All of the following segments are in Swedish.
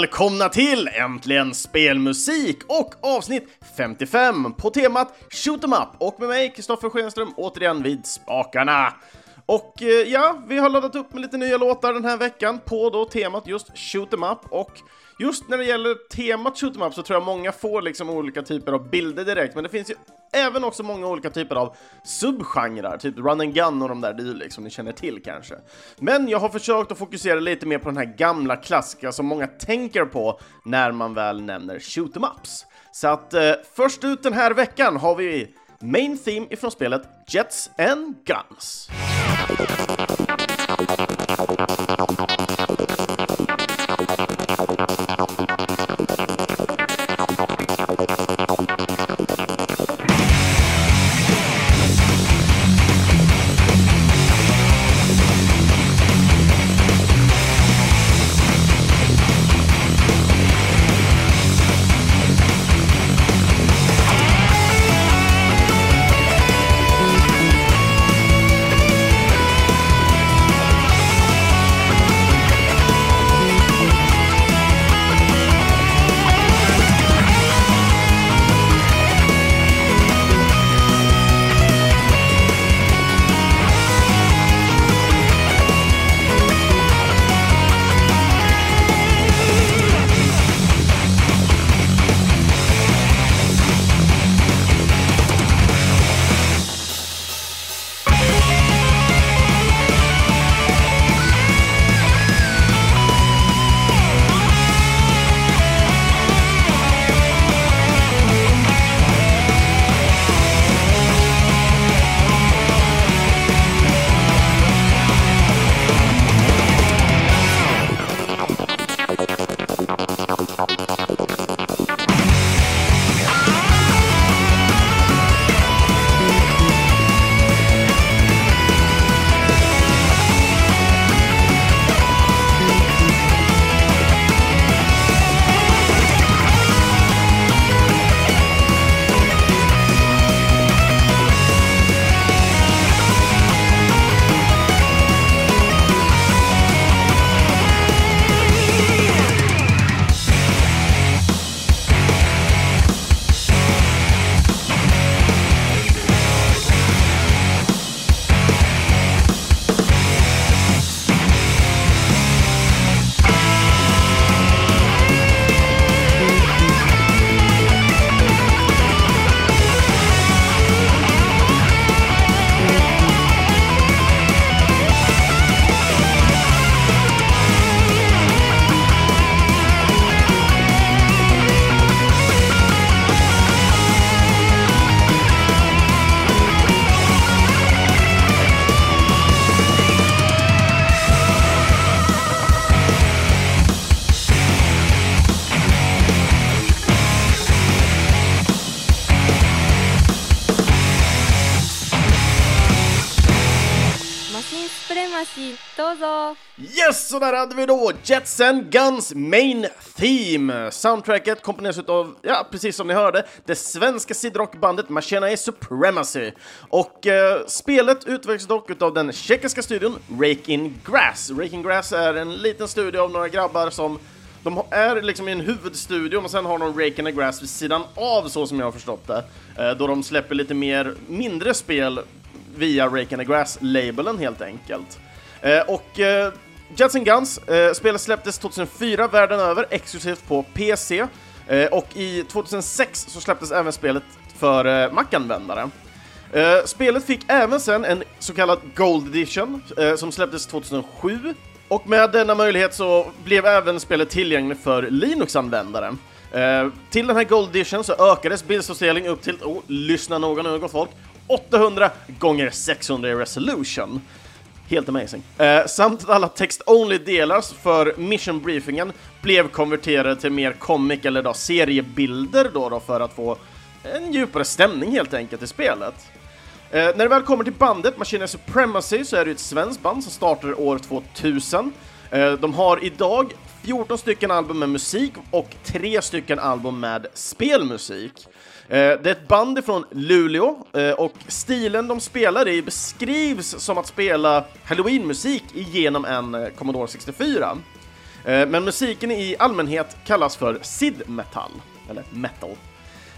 välkomna till Äntligen Spelmusik och avsnitt 55 på temat Shoot 'em Up och med mig Kristoffer Schenström återigen vid spakarna. Och eh, ja, vi har laddat upp med lite nya låtar den här veckan på då temat just Shoot 'em Up och just när det gäller temat Shoot 'em Up så tror jag många får liksom olika typer av bilder direkt, men det finns ju även också många olika typer av subgenrer, typ run and gun och de där dylikt som ni känner till kanske. Men jag har försökt att fokusera lite mer på den här gamla klassiska som många tänker på när man väl nämner shoot 'em ups. Så att eh, först ut den här veckan har vi Main Theme ifrån spelet Jets and Guns. Så där hade vi då Jets and Guns Main Theme. Soundtracket komponeras av, ja, precis som ni hörde, det svenska sidrockbandet Machina Supremacy. Och eh, spelet utvecklas dock av den tjeckiska studion Rake In Grass. Rake In Grass är en liten studio av några grabbar som de är liksom i en huvudstudio, men sen har de Rake in the Grass vid sidan av, så som jag har förstått det. Eh, då de släpper lite mer mindre spel via Rake in the Grass-labelen helt enkelt. Eh, och eh, Jets and Guns, eh, spelet släpptes 2004 världen över, exklusivt på PC. Eh, och i 2006 så släpptes även spelet för eh, Mac-användare. Eh, spelet fick även sen en så kallad Gold Edition eh, som släpptes 2007 och med denna möjlighet så blev även spelet tillgängligt för Linux-användare. Eh, till den här Gold Edition så ökades bildsortering upp till, oh, lyssna noga nu gott folk, 800 gånger 600 i resolution. Helt amazing. Eh, samt att alla text-only-delar för mission briefingen blev konverterade till mer comic eller då seriebilder då, då för att få en djupare stämning helt enkelt i spelet. Eh, när det väl kommer till bandet Machine Supremacy så är det ett svenskt band som startade år 2000. Eh, de har idag 14 stycken album med musik och 3 stycken album med spelmusik. Eh, det är ett band ifrån Luleå eh, och stilen de spelar i beskrivs som att spela halloween-musik genom en eh, Commodore 64. Eh, men musiken i allmänhet kallas för SID-metall, eller metal.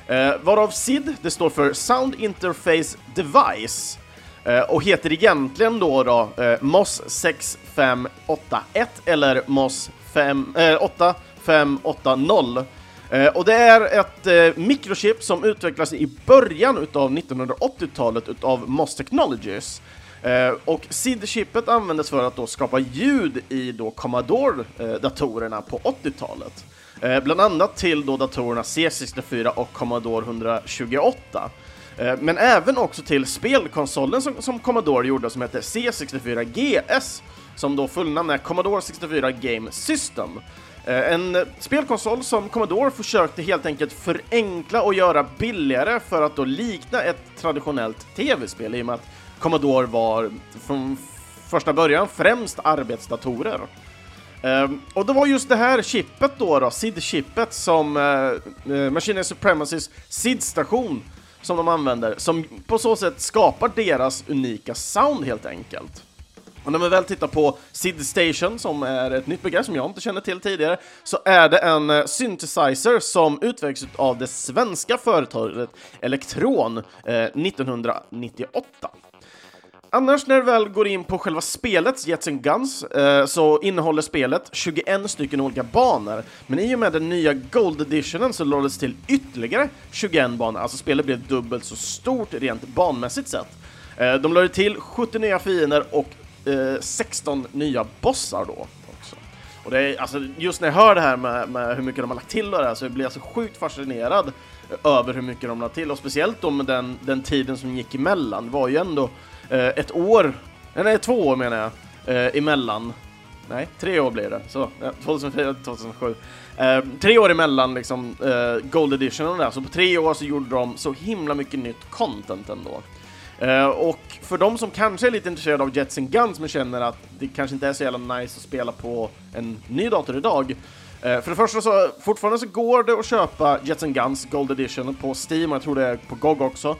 Eh, varav SID, det står för Sound Interface Device, eh, och heter egentligen då, då eh, MOS 6581 eller MOS 5, eh, 8580. Eh, och det är ett eh, mikrochip som utvecklades i början utav 1980-talet utav Moss Technologies. Eh, och SID-chippet användes för att då skapa ljud i då Commodore-datorerna på 80-talet. Eh, bland annat till då datorerna C64 och Commodore 128. Eh, men även också till spelkonsolen som, som Commodore gjorde som hette C64 GS, som då fullnamn är Commodore 64 Game System. Eh, en spelkonsol som Commodore försökte helt enkelt förenkla och göra billigare för att då likna ett traditionellt tv-spel i och med att Commodore var från första början främst arbetsdatorer. Eh, och det var just det här chippet då, då SID-chippet som eh, Machine Supremacys SID-station som de använder, som på så sätt skapar deras unika sound helt enkelt. Och när man väl tittar på SID Station, som är ett nytt begrepp som jag inte kände till tidigare, så är det en eh, synthesizer som utvecklades av det svenska företaget Elektron eh, 1998. Annars när du väl går in på själva spelet, Jets and Guns, eh, så innehåller spelet 21 stycken olika banor. Men i och med den nya Gold Editionen så lades till ytterligare 21 banor, alltså spelet blev dubbelt så stort rent banmässigt sett. Eh, de lade till 70 nya fiender och eh, 16 nya bossar då. Också. Och det är, alltså, just när jag hör det här med, med hur mycket de har lagt till och det här, så blir jag så sjukt fascinerad över hur mycket de lagt till och speciellt då med den, den tiden som gick emellan. Det var ju ändå Eh, ett år, eh, nej två år menar jag, eh, emellan. Nej, tre år blir det. Så, ja, 2004, 2007. Eh, tre år emellan liksom eh, Gold Edition och det där, så på tre år så gjorde de så himla mycket nytt content ändå. Eh, och för de som kanske är lite intresserade av Jets and Guns men känner att det kanske inte är så jävla nice att spela på en ny dator idag. Eh, för det första så, fortfarande så går det att köpa Jets and Guns Gold Edition på Steam och jag tror det är på GOG också.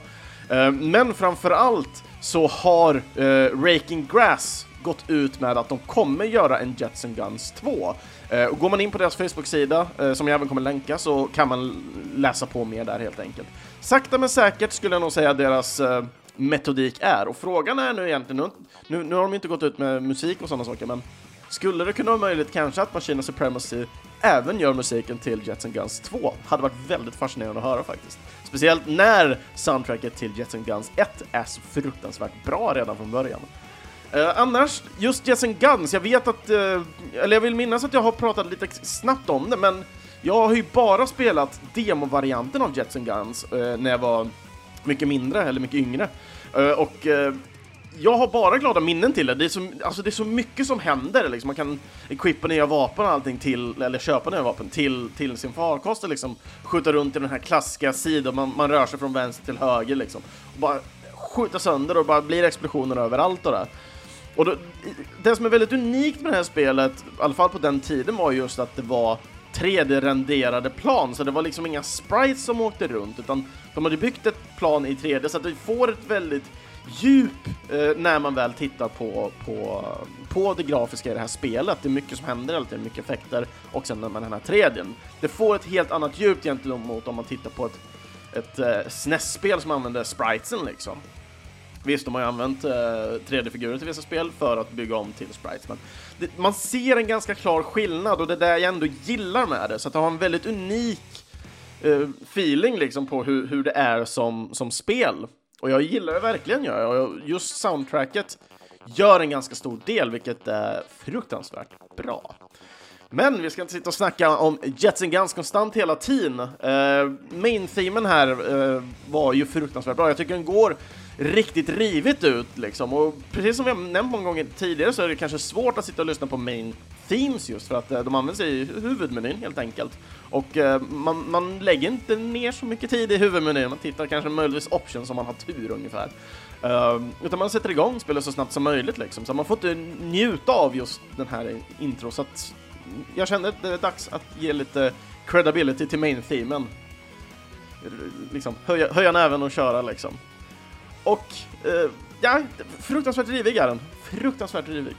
Eh, men framför allt så har eh, Raking Grass gått ut med att de kommer göra en Jets and Guns 2. Eh, och går man in på deras Facebook-sida, eh, som jag även kommer länka, så kan man läsa på mer där helt enkelt. Sakta men säkert skulle jag nog säga deras eh, metodik är, och frågan är nu egentligen, nu, nu har de inte gått ut med musik och sådana saker, men skulle det kunna vara möjligt kanske att Machine Supremacy även gör musiken till Jets and Guns 2? Hade varit väldigt fascinerande att höra faktiskt. Speciellt när soundtracket till Jets and Guns 1 är så fruktansvärt bra redan från början. Uh, annars, just Jets and Guns, jag vet att, uh, eller jag vill minnas att jag har pratat lite snabbt om det, men jag har ju bara spelat demovarianten av Jets and Guns uh, när jag var mycket mindre, eller mycket yngre. Eh, och eh, jag har bara glada minnen till det. Det är så, alltså det är så mycket som händer. Liksom. Man kan equippa nya vapen och allting till, eller köpa nya vapen till, till sin farkost och liksom skjuta runt i den här klassiska sidan. Man, man rör sig från vänster till höger liksom. Och bara skjuta sönder och bara blir explosioner överallt och det. Och då, det som är väldigt unikt med det här spelet, i alla fall på den tiden, var just att det var 3D-renderade plan, så det var liksom inga sprites som åkte runt, utan de hade byggt ett plan i 3D så att du får ett väldigt djup eh, när man väl tittar på, på, på det grafiska i det här spelet. Det är mycket som händer hela tiden, mycket effekter och sen när man den här 3D. Det får ett helt annat djup gentemot om man tittar på ett, ett eh, SNES-spel som använder spritesen liksom. Visst, de har ju använt eh, 3D-figurer till vissa spel för att bygga om till sprites, men det, man ser en ganska klar skillnad och det är det jag ändå gillar med det, så att det har en väldigt unik eh, feeling liksom på hur, hur det är som, som spel. Och jag gillar det verkligen, jag. Och just soundtracket gör en ganska stor del, vilket är fruktansvärt bra. Men vi ska inte sitta och snacka om Jets and Guns konstant hela tiden. Uh, Main-themen här uh, var ju fruktansvärt bra. Jag tycker den går riktigt rivigt ut liksom. Och precis som vi har nämnt många gånger tidigare så är det kanske svårt att sitta och lyssna på main themes just för att eh, de används i huvudmenyn helt enkelt. Och eh, man, man, lägger inte ner så mycket tid i huvudmenyn, man tittar kanske möjligtvis options om man har tur ungefär. Uh, utan man sätter igång spelet så snabbt som möjligt liksom, så man får inte njuta av just den här intro. Så att jag kände att det är dags att ge lite credibility till main-themen. Liksom, höja, höja näven och köra liksom. Och, eh, ja, fruktansvärt rivig är den. Fruktansvärt rivig.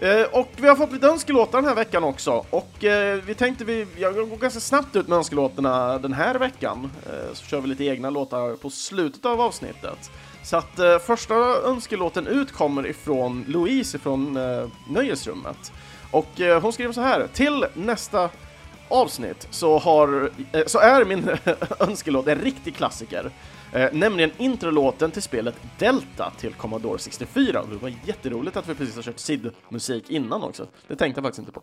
Eh, och vi har fått lite önskelåtar den här veckan också, och eh, vi tänkte vi, jag går ganska snabbt ut med önskelåtarna den här veckan, eh, så kör vi lite egna låtar på slutet av avsnittet. Så att eh, första önskelåten ut kommer ifrån Louise ifrån eh, Nöjesrummet. Och eh, hon skriver så här, till nästa avsnitt så, har, eh, så är min önskelåt en riktig klassiker. Eh, nämligen introlåten till spelet Delta till Commodore 64. Och det var jätteroligt att vi precis har kört SID-musik innan också. Det tänkte jag faktiskt inte på.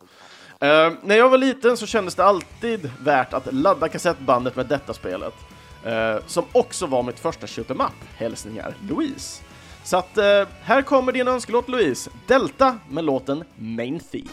Eh, när jag var liten så kändes det alltid värt att ladda kassettbandet med detta spelet. Eh, som också var mitt första shoot em up. Hälsningar Louise. Så att eh, här kommer din önskelåt Louise, Delta med låten Main Theme.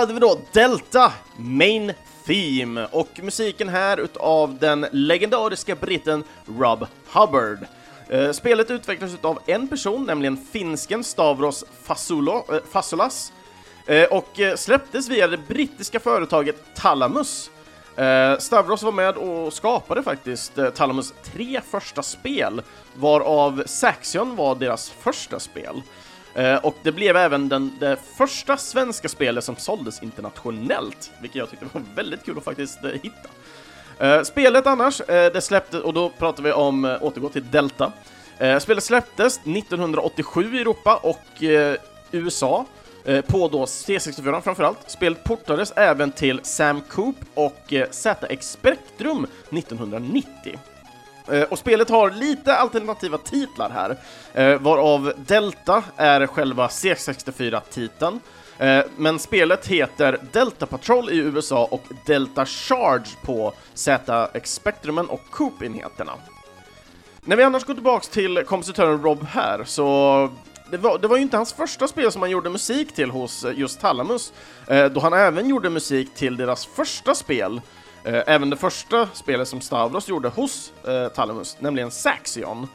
Hade vi då Delta Main Theme och musiken här utav den legendariska britten Rob Hubbard. Eh, spelet utvecklades av en person, nämligen finsken Stavros Fasulo, eh, Fasulas eh, och eh, släpptes via det brittiska företaget Talamus. Eh, Stavros var med och skapade faktiskt eh, Talamus tre första spel, varav Saxion var deras första spel. Eh, och det blev även den, det första svenska spelet som såldes internationellt, vilket jag tyckte var väldigt kul att faktiskt eh, hitta. Eh, spelet annars, det släpptes, och då pratar vi om, eh, återgå till Delta. Spelet släpptes 1987 i Europa och USA, på då C64 framförallt. Spelet portades även till Sam Coope och ZX Spectrum 1990. Eh, och spelet har lite alternativa titlar här, eh, varav Delta är själva C64-titeln, eh, men spelet heter Delta Patrol i USA och Delta Charge på ZX Spectrumen och Coop-enheterna. När vi annars går tillbaks till kompositören Rob här, så det var, det var ju inte hans första spel som han gjorde musik till hos just Talamus, då han även gjorde musik till deras första spel, Eh, även det första spelet som Stavros gjorde hos eh, Talamus, nämligen Saxion.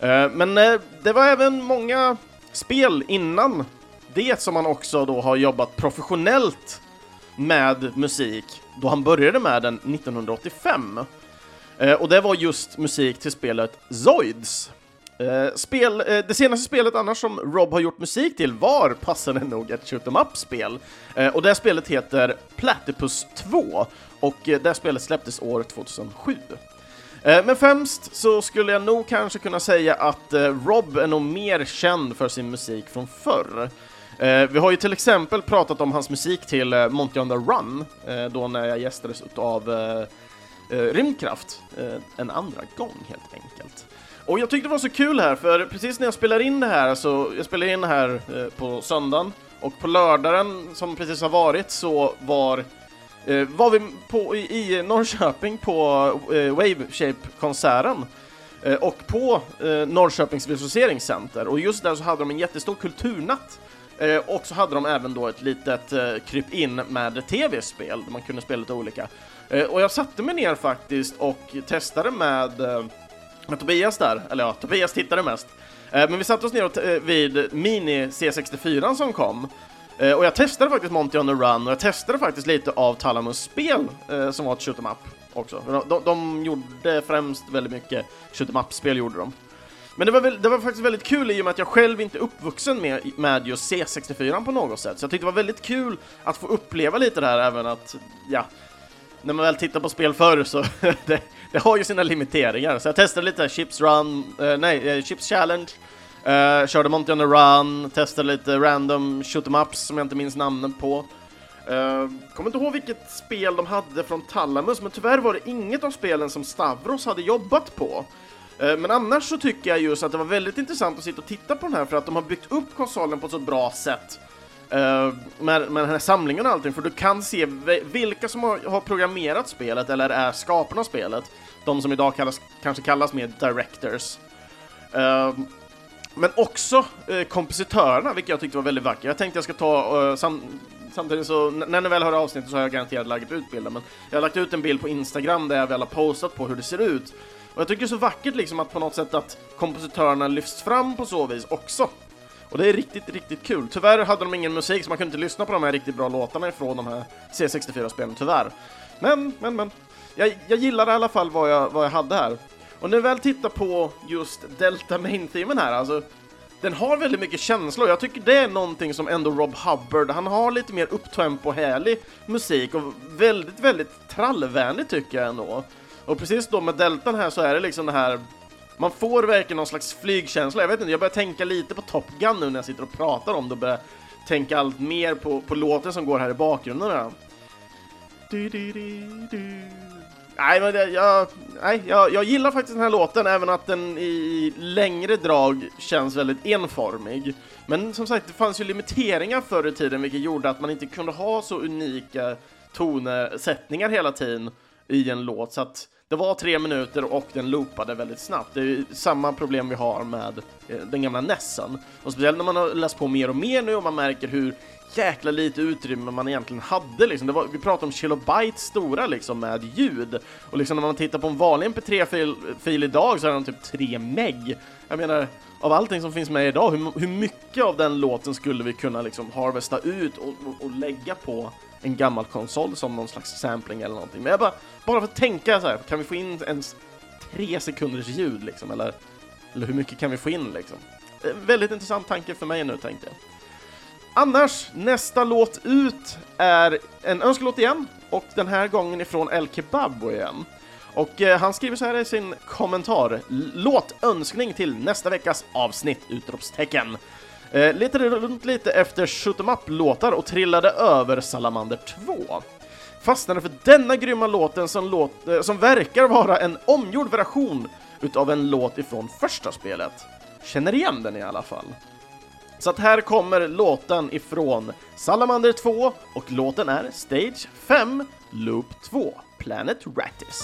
Eh, men eh, det var även många spel innan det som han också då har jobbat professionellt med musik, då han började med den 1985. Eh, och det var just musik till spelet Zoids. Eh, spel, eh, det senaste spelet annars som Rob har gjort musik till var passande nog ett shoot em up-spel. Eh, och det spelet heter Platypus 2 och eh, det spelet släpptes år 2007. Eh, Men främst så skulle jag nog kanske kunna säga att eh, Rob är nog mer känd för sin musik från förr. Eh, Vi har ju till exempel pratat om hans musik till eh, Monty on the Run, eh, då när jag gästades av eh, eh, Rymdkraft, eh, en andra gång helt enkelt. Och jag tyckte det var så kul här, för precis när jag spelar in det här, så jag spelar in det här eh, på söndagen, och på lördagen som precis har varit så var eh, var vi på, i, i Norrköping på eh, Waveshape-konserten eh, och på eh, Norrköpings visualiseringscenter och just där så hade de en jättestor kulturnatt eh, och så hade de även då ett litet eh, kryp in med tv-spel där man kunde spela lite olika. Eh, och jag satte mig ner faktiskt och testade med, eh, med Tobias där, eller ja, Tobias tittade mest. Eh, men vi satte oss ner eh, vid Mini C64 som kom eh, och jag testade faktiskt Monty on the Run och jag testade faktiskt lite av Talamus spel som var ett shoot 'em up också. De, de, de gjorde främst väldigt mycket shoot 'em up-spel gjorde de. Men det var, väl, det var faktiskt väldigt kul i och med att jag själv inte är uppvuxen med, med just C64 på något sätt. Så jag tyckte det var väldigt kul att få uppleva lite det här även att, ja, när man väl tittar på spel förr så det, det har ju sina limiteringar. Så jag testade lite Chips Run, eh, nej, eh, Chips Challenge, eh, körde Monty on the Run, testade lite random shoot em ups som jag inte minns namnen på. Uh, kommer inte ihåg vilket spel de hade från Talamus, men tyvärr var det inget av spelen som Stavros hade jobbat på. Uh, men annars så tycker jag just att det var väldigt intressant att sitta och titta på den här för att de har byggt upp konsolen på ett så bra sätt. Eh, med, med den här samlingen och allting, för du kan se vilka som har, har, programmerat spelet eller är skaparna av spelet. De som idag kallas, kanske kallas mer directors. Eh, men också eh, kompositörerna, vilket jag tyckte var väldigt vackert. Jag tänkte jag ska ta sam samtidigt så, när ni väl hör avsnittet så har jag garanterat lagt ut bilden, men jag har lagt ut en bild på Instagram där jag väl har postat på hur det ser ut. Och jag tycker det är så vackert liksom att på något sätt att kompositörerna lyfts fram på så vis också. Och det är riktigt, riktigt kul. Tyvärr hade de ingen musik så man kunde inte lyssna på de här riktigt bra låtarna ifrån de här C64-spelen, tyvärr. Men, men, men. Jag, jag gillar i alla fall vad jag, vad jag hade här. Och när vi väl tittar på just Delta Main-themen här, alltså den har väldigt mycket känslor. Jag tycker det är någonting som ändå Rob Hubbard, han har lite mer upptempo härlig musik och väldigt, väldigt trallvänlig tycker jag ändå. Och precis då med deltan här så är det liksom det här man får verkligen någon slags flygkänsla. Jag vet inte, jag börjar tänka lite på Top Gun nu när jag sitter och pratar om det och börjar tänka allt mer på, på låten som går här i bakgrunden. Du, du, du, Nej, men det, jag, nej jag, jag gillar faktiskt den här låten, även att den i längre drag känns väldigt enformig. Men som sagt, det fanns ju limiteringar förr i tiden, vilket gjorde att man inte kunde ha så unika tonsättningar hela tiden i en låt, så att det var tre minuter och den loopade väldigt snabbt. Det är ju samma problem vi har med eh, den gamla Nessen. Och speciellt när man har läst på mer och mer nu och man märker hur jäkla lite utrymme man egentligen hade liksom. Det var, vi pratar om kilobyte stora liksom med ljud. Och liksom när man tittar på en vanlig mp3-fil fil idag så är den typ 3 meg. Jag menar, av allting som finns med idag, hur, hur mycket av den låten skulle vi kunna liksom harvesta ut och, och, och lägga på en gammal konsol som någon slags sampling eller någonting. Men jag bara, bara för att tänka så här, kan vi få in ens tre sekunders ljud liksom, eller, eller hur mycket kan vi få in liksom? Eh, väldigt intressant tanke för mig nu tänkte jag. Annars, nästa låt ut är en önskelåt igen, och den här gången ifrån El Kebabbo igen. Och eh, han skriver så här i sin kommentar. Låt önskning till nästa veckas avsnitt! Utropstecken. Eh, letade runt lite efter shoot em up-låtar och trillade över Salamander 2. Fastnade för denna grymma låten som, låt, eh, som verkar vara en omgjord version utav en låt ifrån första spelet. Känner igen den i alla fall. Så att här kommer låten ifrån Salamander 2 och låten är Stage 5, Loop 2, Planet Rattis.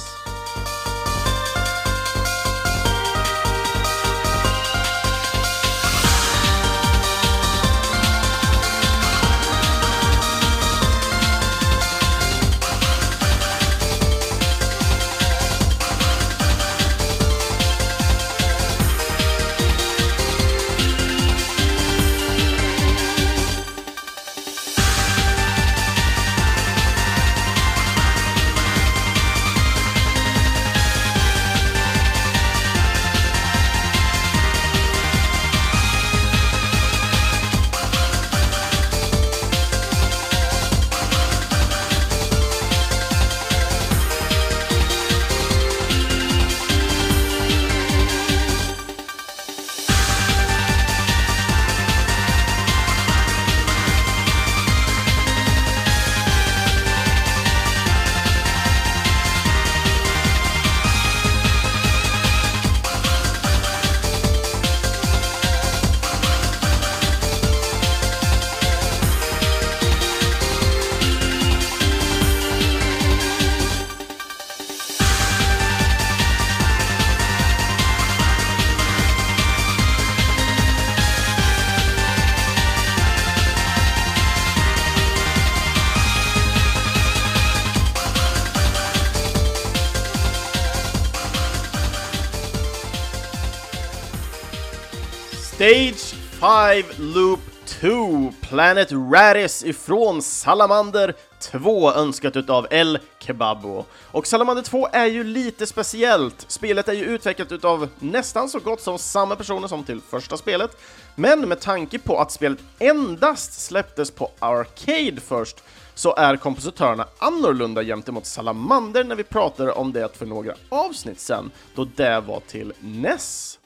5 Loop 2, Planet Radis ifrån Salamander 2 önskat utav El Kebabo. Och Salamander 2 är ju lite speciellt. Spelet är ju utvecklat utav nästan så gott som samma personer som till första spelet, men med tanke på att spelet endast släpptes på Arcade först så är kompositörerna annorlunda gentemot Salamander när vi pratade om det för några avsnitt sen, då det var till NES.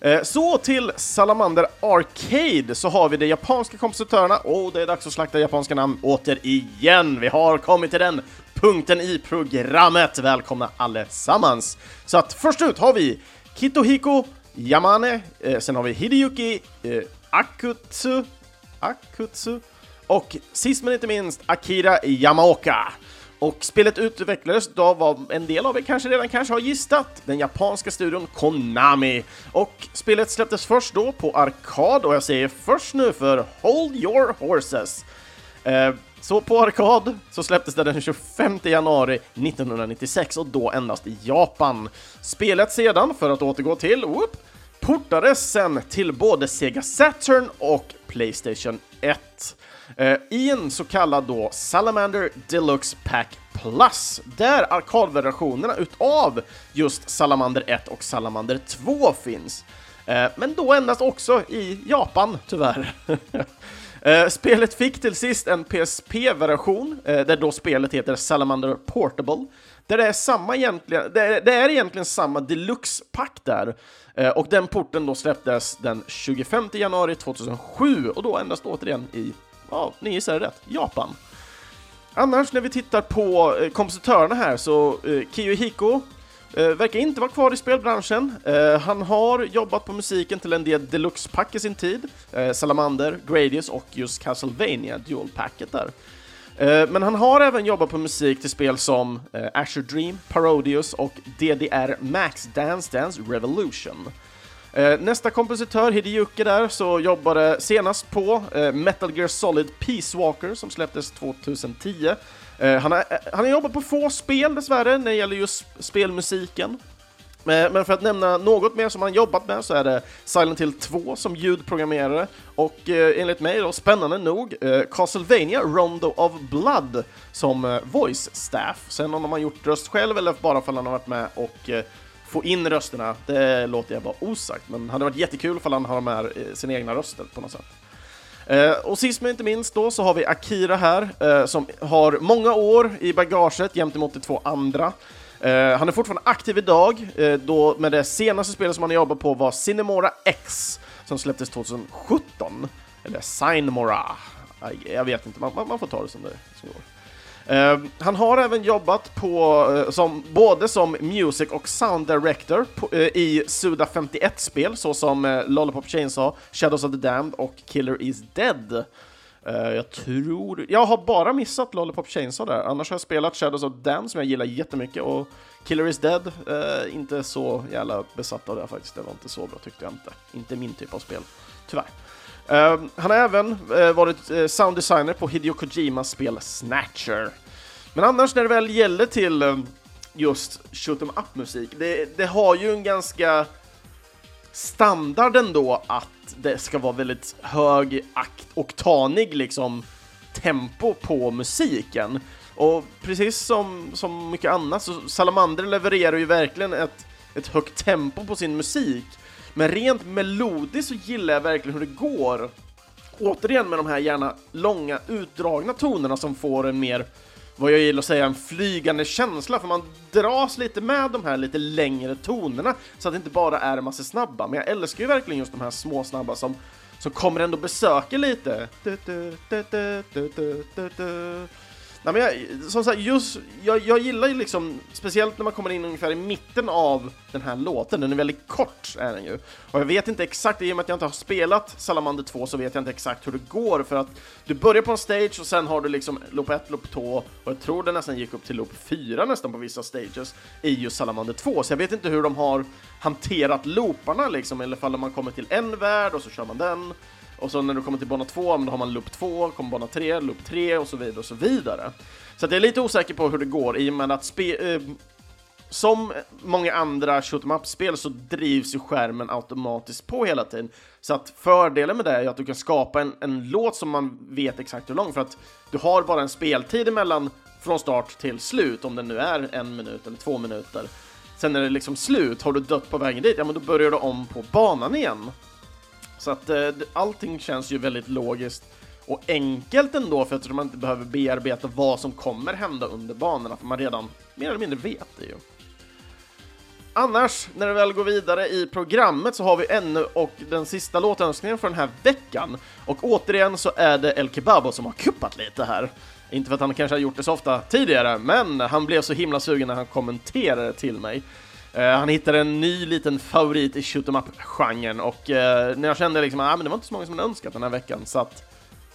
Eh, så till Salamander Arcade så har vi de japanska kompositörerna, och det är dags att slakta japanska namn återigen. Vi har kommit till den punkten i programmet. Välkomna allesammans! Så att först ut har vi Kitohiko Yamane, eh, sen har vi Hideyuki eh, Akutsu, Akutsu och sist men inte minst Akira Yamaoka. Och spelet utvecklades då vad en del av er kanske redan kanske har gissat, den japanska studion Konami. Och spelet släpptes först då på arkad och jag säger först nu för Hold Your Horses. Eh, så på arkad så släpptes det den 25 januari 1996 och då endast i Japan. Spelet sedan, för att återgå till, whoop, portades sen till både Sega Saturn och Playstation 1. Eh, i en så kallad då Salamander Deluxe Pack Plus, där arkadversionerna utav just Salamander 1 och Salamander 2 finns. Eh, men då endast också i Japan, tyvärr. Eh, spelet fick till sist en PSP-version, eh, där då spelet heter Salamander Portable, där det är samma egentligen, det är, det är egentligen samma deluxe-pack där, eh, och den porten då släpptes den 25 januari 2007 och då endast återigen i ja, ni gissade rätt, Japan. Annars när vi tittar på eh, kompositörerna här så eh, Kiyohiko eh, verkar inte vara kvar i spelbranschen. Eh, han har jobbat på musiken till en del deluxe-pack i sin tid, eh, Salamander, Gradius och just Castlevania Dual-packet där. Eh, men han har även jobbat på musik till spel som eh, Dream, Parodius och DDR Max Dance Dance Revolution. Eh, nästa kompositör, Hideyuki där, så jobbade senast på eh, Metal Gear Solid Peace Walker som släpptes 2010. Eh, han, har, eh, han har jobbat på få spel dessvärre när det gäller just spelmusiken. Eh, men för att nämna något mer som han jobbat med så är det Silent Hill 2 som ljudprogrammerare och eh, enligt mig då spännande nog eh, Castlevania Rondo of Blood som eh, voice staff. Sen om han har gjort röst själv eller bara för att han har varit med och eh, få in rösterna, det låter jag bara osagt, men det hade varit jättekul ifall han har med eh, sina egna röster på något sätt. Eh, och sist men inte minst då så har vi Akira här, eh, som har många år i bagaget gentemot de två andra. Eh, han är fortfarande aktiv idag, eh, då med det senaste spelet som han jobbar på var Cinemora X, som släpptes 2017. Eller Sinemora, jag vet inte, man, man, får ta det som det som går. Ehm, han har även jobbat på, eh, som, både som music och sound director på, eh, i Suda 51-spel såsom eh, Lollipop Chainsaw, Shadows of the Damned och Killer is Dead. jag tror... Jag har bara missat Lollipop Chainsaw där, annars har jag spelat Shadows of the Damned som jag gillar jättemycket och Killer is Dead, eh, inte så jävla besatt av det faktiskt, det var inte så bra tyckte jag inte. Inte min typ av spel, tyvärr. Eh, han har även eh, varit sounddesigner sound designer på Hideo Kojimas spel Snatcher. Men annars när det väl gäller till eh, just shoot em up-musik, det, det, har ju en ganska standard ändå att det ska vara väldigt hög akt oktanig liksom tempo på musiken. Och precis som, som mycket annat så Salamander levererar ju verkligen ett, ett högt tempo på sin musik. Men rent melodiskt så gillar jag verkligen hur det går. Återigen med de här gärna långa utdragna tonerna som får en mer, vad jag gillar att säga, en flygande känsla, för man dras lite med de här lite längre tonerna så att det inte bara är en massa snabba. Men jag älskar ju verkligen just de här små snabba som, som kommer ändå besöka lite. Nej, men jag, som sagt, just, jag, jag gillar ju liksom, speciellt när man kommer in ungefär i mitten av den här låten, den är väldigt kort är den ju. Och jag vet inte exakt, i och med att jag inte har spelat Salamander 2 så vet jag inte exakt hur det går, för att du börjar på en stage och sen har du liksom loop 1, loop 2, och jag tror det nästan gick upp till loop 4 nästan på vissa stages i just Salamander 2, så jag vet inte hur de har hanterat looparna liksom, eller ifall man kommer till en värld och så kör man den, och så när du kommer till bana 2, då har man loop 2, kommer bana 3, loop 3 och så vidare och så vidare. Så jag är lite osäker på hur det går i och med att spe, eh, som många andra shoot em up-spel så drivs ju skärmen automatiskt på hela tiden. Så att fördelen med det är att du kan skapa en, en låt som man vet exakt hur lång, för att du har bara en speltid emellan från start till slut, om den nu är en minut eller två minuter. Sen är det liksom slut, har du dött på vägen dit, ja men då börjar du om på banan igen. Så att eh, allting känns ju väldigt logiskt och enkelt ändå för att man inte behöver bearbeta vad som kommer hända under banorna, för man redan mer eller mindre vet det ju. Annars, när vi väl går vidare i programmet så har vi ännu och den sista låtönskningen för den här veckan. Och återigen så är det El Kebabo som har kuppat lite här. Inte för att han kanske har gjort det så ofta tidigare, men han blev så himla sugen när han kommenterade till mig. Eh, han hittade en ny liten favorit i shoot em up-genren och eh, när jag kände liksom att ah, det var inte så många som hade önskat den här veckan, så att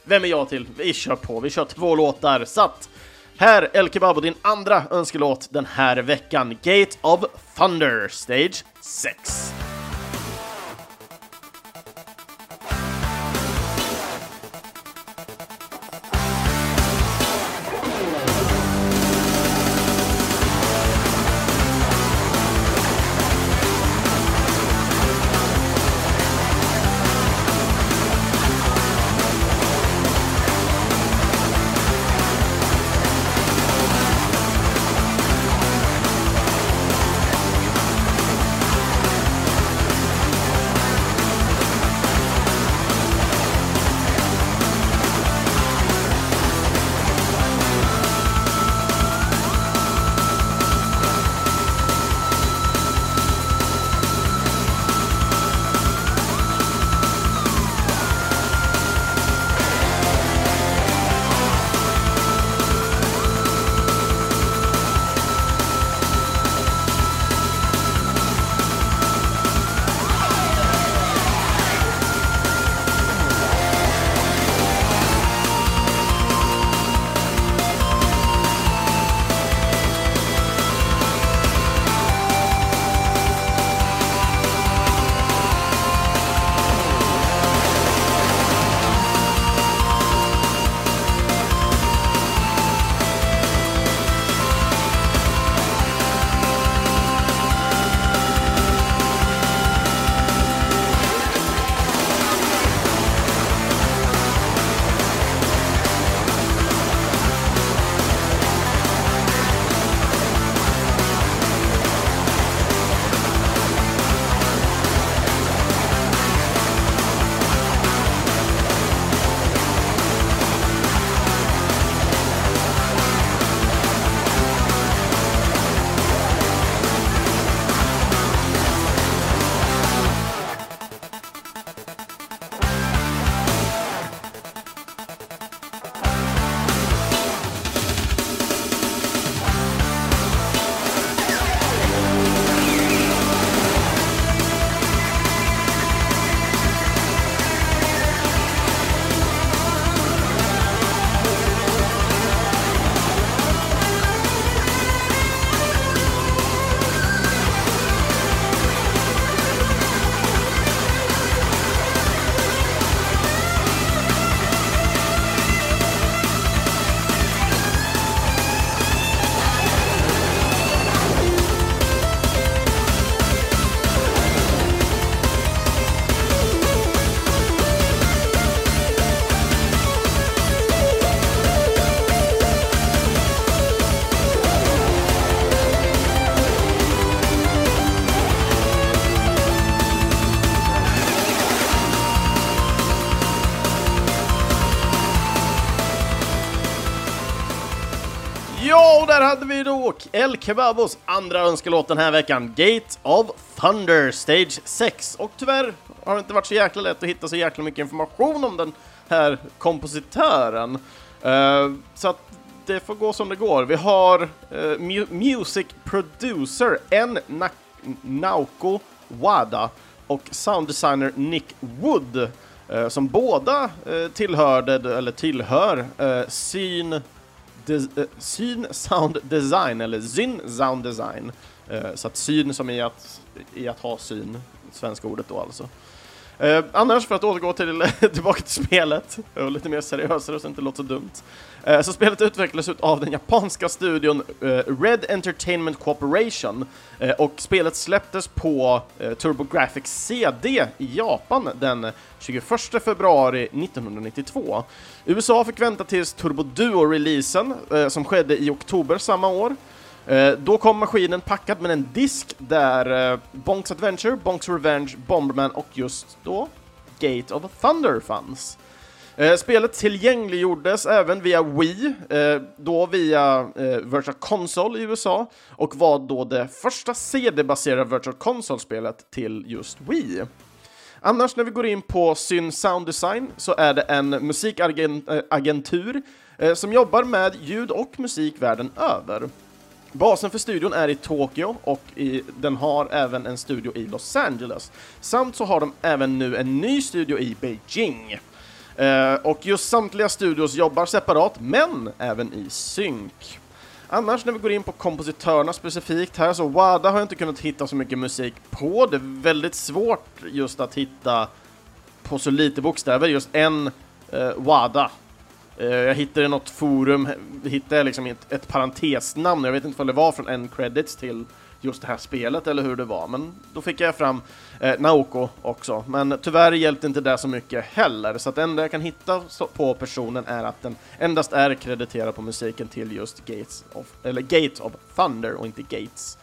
vem är jag till? Vi kör på, vi kör två låtar, så att här El Kebabo, din andra önskelåt den här veckan, Gate of Thunder, Stage 6. Och El Kebabos andra önskelåt den här veckan, Gate of Thunder Stage 6. Och tyvärr har det inte varit så jäkla lätt att hitta så jäkla mycket information om den här kompositören. Uh, så att det får gå som det går. Vi har uh, mu Music Producer N Na Naoko Wada och sound designer Nick Wood uh, som båda tillhörde, eller tillhör, Syn de, eh, syn sound design, eller syn sound design. Eh, så att syn som är att, i att ha syn, svenska ordet då alltså. Eh, annars, för att återgå till, tillbaka till spelet, och lite mer seriösare så det inte låter så dumt. Eh, så spelet utvecklades av den japanska studion eh, Red Entertainment Corporation eh, och spelet släpptes på eh, TurboGrafx CD i Japan den 21 februari 1992. USA fick vänta tills Turbo Duo-releasen eh, som skedde i oktober samma år. Eh, då kom maskinen packad med en disk där eh, Bonks Adventure, Bonks Revenge, Bomberman och just då Gate of Thunder fanns. Eh, spelet tillgängliggjordes även via Wii, eh, då via eh, Virtual Console i USA, och var då det första CD-baserade Virtual Console-spelet till just Wii. Annars när vi går in på Syn Sound Design så är det en musikagentur eh, eh, som jobbar med ljud och musik världen över. Basen för studion är i Tokyo och i, den har även en studio i Los Angeles. Samt så har de även nu en ny studio i Beijing. Eh, och just samtliga studios jobbar separat, men även i synk. Annars när vi går in på kompositörerna specifikt här, så WADA har jag inte kunnat hitta så mycket musik på. Det är väldigt svårt just att hitta på så lite bokstäver, just en eh, WADA. Eh, jag hittade i något forum, hittade liksom ett, ett parentesnamn, jag vet inte om det var från en credits till just det här spelet eller hur det var, men då fick jag fram eh, Naoko också. Men tyvärr hjälpte inte det så mycket heller, så att det enda jag kan hitta på personen är att den endast är krediterad på musiken till just Gates of, eller Gate of Thunder och inte Gates.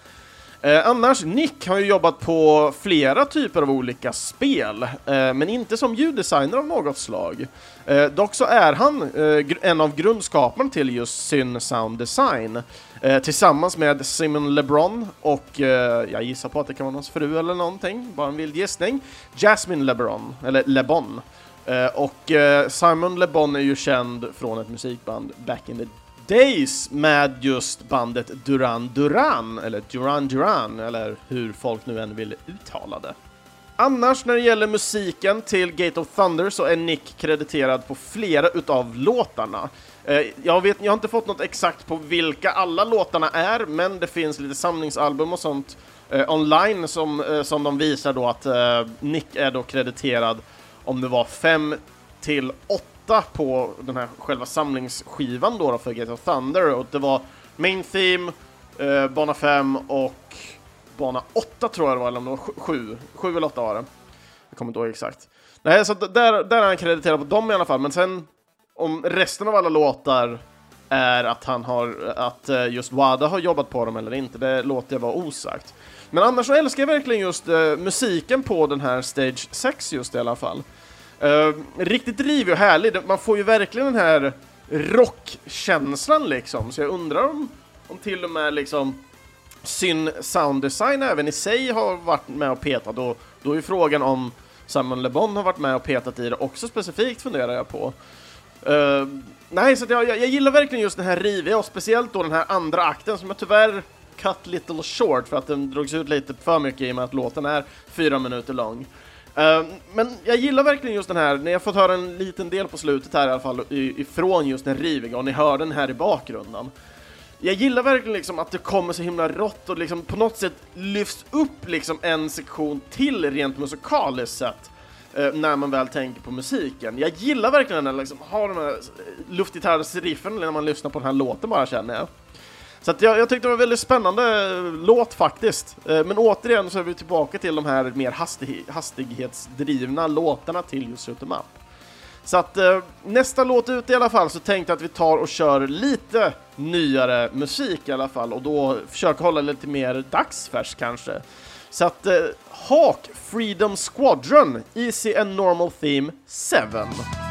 Eh, annars, Nick har ju jobbat på flera typer av olika spel, eh, men inte som ljuddesigner av något slag. Eh, dock så är han eh, en av grundskaparna till just Syn Sound Design, eh, tillsammans med Simon LeBron och eh, jag gissar på att det kan vara hans fru eller någonting, bara en vild gissning, Jasmine LeBron, eller LeBon. Eh, och eh, Simon LeBon är ju känd från ett musikband back in the Days med just bandet Duran Duran, eller Duran Duran, eller hur folk nu än vill uttala det. Annars när det gäller musiken till Gate of Thunder så är Nick krediterad på flera utav låtarna. Eh, jag, vet, jag har inte fått något exakt på vilka alla låtarna är, men det finns lite samlingsalbum och sånt eh, online som, eh, som de visar då att Nick är då krediterad om det var fem till åtta på den här själva samlingsskivan då, då för Gate of Thunder och det var Main Theme, eh, bana 5 och bana 8 tror jag det var, eller om det var 7, 7 eller 8 var det. Jag kommer inte ihåg exakt. Nej, så där, där är han krediterad på dem i alla fall, men sen om resten av alla låtar är att han har, att eh, just Wada har jobbat på dem eller inte, det låter jag vara osagt. Men annars så älskar jag verkligen just uh, musiken på den här Stage 6 just i alla fall. Uh, riktigt rivig och härlig. Man får ju verkligen den här rockkänslan liksom. Så jag undrar om, om till och med liksom sin sounddesign även i sig har varit med och petat. Och då är frågan om Simon Le Bon har varit med och petat i det också specifikt funderar jag på. Uh, nej, så jag, jag, jag, gillar verkligen just den här riviga och speciellt då den här andra akten som jag tyvärr cut little short för att den drogs ut lite för mycket i och med att låten är fyra minuter lång. Eh, men jag gillar verkligen just den här, ni har fått höra en liten del på slutet här i alla fall ifrån just den riviga och ni hör den här i bakgrunden. Jag gillar verkligen liksom att det kommer så himla rått och liksom på något sätt lyfts upp liksom en sektion till rent musikaliskt sett eh, när man väl tänker på musiken. Jag gillar verkligen när liksom har de här eh, luftgitarrsriffen när man lyssnar på den här låten bara känner jag. Så jag, jag tyckte det var en väldigt spännande eh, låt faktiskt. Eh, men återigen så är vi tillbaka till de här mer hastig, hastighetsdrivna låtarna till just Shoot 'em Up. Så att eh, nästa låt ut i alla fall så tänkte jag att vi tar och kör lite nyare musik i alla fall och då försöker hålla lite mer dagsfärs kanske. Så att Hawk Freedom Squadron Easy and Normal Theme 7.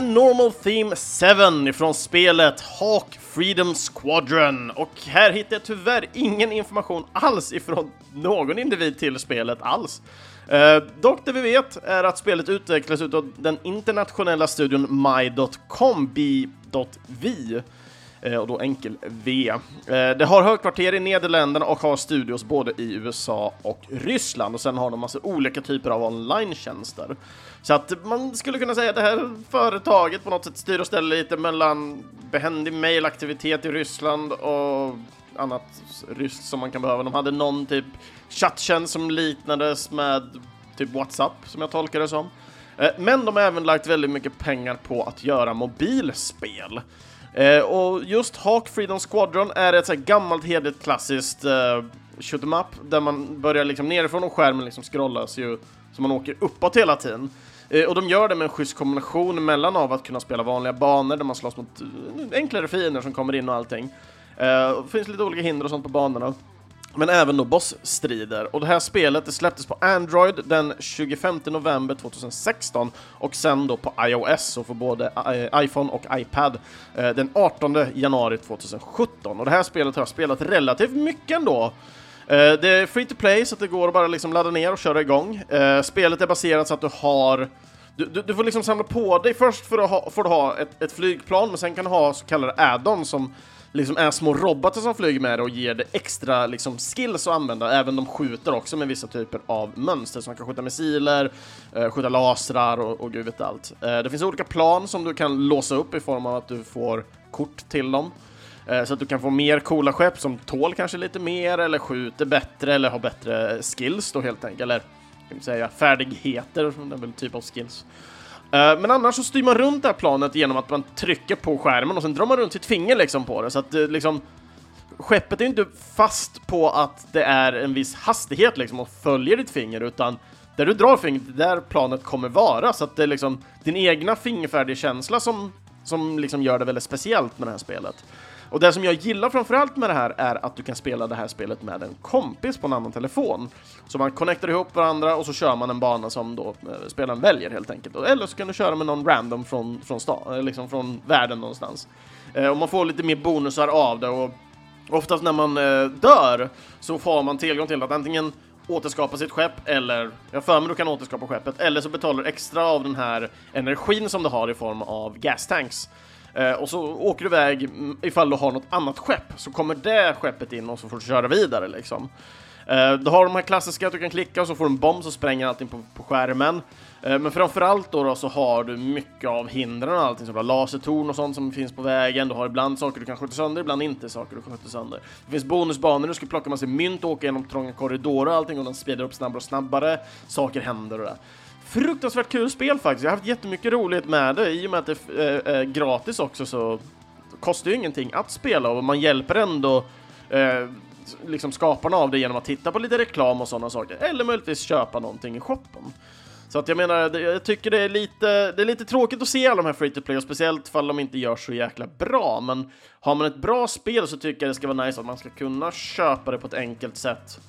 Normal Theme 7 ifrån spelet Hawk Freedom Squadron. Och här hittar jag tyvärr ingen information alls ifrån någon individ till spelet alls. Eh, dock det vi vet är att spelet utvecklas utav den internationella studion My.com, B.V. Eh, och då enkel V. Eh, det har högkvarter i Nederländerna och har studios både i USA och Ryssland och sen har de massa olika typer av online-tjänster. Så att man skulle kunna säga att det här företaget på något sätt styr och ställer lite mellan behändig mailaktivitet i Ryssland och annat ryskt som man kan behöva. De hade någon typ chatttjänst som liknades med typ WhatsApp, som jag tolkar det som. Eh, men de har även lagt väldigt mycket pengar på att göra mobilspel. Eh, och just Hawk Freedom Squadron är ett så här gammalt hederligt klassiskt eh, shoot em up där man börjar liksom nerifrån och skärmen liksom scrollas ju så man åker uppåt hela tiden. Eh, och de gör det med en schysst kombination mellan av att kunna spela vanliga banor där man slåss mot eh, enklare fiender som kommer in och allting. Eh, det finns lite olika hinder och sånt på banorna. Men även då bossstrider. Och det här spelet det släpptes på Android den 25 november 2016 och sen då på iOS och för både iPhone och iPad den 18 januari 2017. Och det här spelet har jag spelat relativt mycket ändå. Eh, det är free to play så att det går att bara liksom ladda ner och köra igång. Eh, spelet är baserat så att du har du, du, du, får liksom samla på dig, först för att ha, får du ha ett, ett flygplan, men sen kan du ha så kallade addons som liksom är små robotar som flyger med dig och ger dig extra liksom, skills att använda. Även de skjuter också med vissa typer av mönster, så man kan skjuta missiler, eh, skjuta lasrar och, och gud vet allt. Eh, det finns olika plan som du kan låsa upp i form av att du får kort till dem. Eh, så att du kan få mer coola skepp som tål kanske lite mer, eller skjuter bättre, eller har bättre skills då helt enkelt. Eller kan säga färdigheter, det är väl typ av skills. Eh, men annars så styr man runt det här planet genom att man trycker på skärmen och sen drar man runt sitt finger liksom på det så att eh, liksom Skeppet är inte fast på att det är en viss hastighet liksom och följer ditt finger utan där du drar fingret, där planet kommer vara så att det är liksom din egna fingerfärdigkänsla som, som liksom gör det väldigt speciellt med det här spelet. Och det som jag gillar framförallt med det här är att du kan spela det här spelet med en kompis på en annan telefon. Så man connectar ihop varandra och så kör man en bana som då eh, spelaren väljer helt enkelt. Eller så kan du köra med någon random från, från, sta, eh, liksom från världen någonstans. Eh, och man får lite mer bonusar av det och oftast när man dör så får man tillgång till att antingen återskapa sitt skepp eller, jag för mig du kan återskapa skeppet, eller så betalar du extra av den här energin som du har i form av gas tanks. Eh, och så åker du iväg mm, ifall du har något annat skepp, så kommer det skeppet in och så får du köra vidare liksom. Eh, du har de här klassiska att du kan klicka och så får du en bomb som spränger allting på, på skärmen. Eh, men framförallt då, då så har du mycket av hindren och allting, som du har lasertorn och sånt som finns på vägen, du har ibland saker du kan skjuta sönder, ibland inte saker du kan skjuta sönder. Det finns bonusbanor, du ska plocka massa mynt och åka genom trånga korridorer och allting och den speedar upp snabbare och snabbare, saker händer och det fruktansvärt kul spel faktiskt. Jag har haft jättemycket roligt med det. I och med att det är gratis också så kostar ju ingenting att spela och man hjälper ändå eh, liksom skaparna av det genom att titta på lite reklam och sådana saker. Eller möjligtvis köpa någonting i shoppen. Så att jag menar, jag tycker det är lite, det är lite tråkigt att se alla de här free to play, och speciellt fall de inte gör så jäkla bra. Men har man ett bra spel så tycker jag det ska vara nice att man ska kunna köpa det på ett enkelt sätt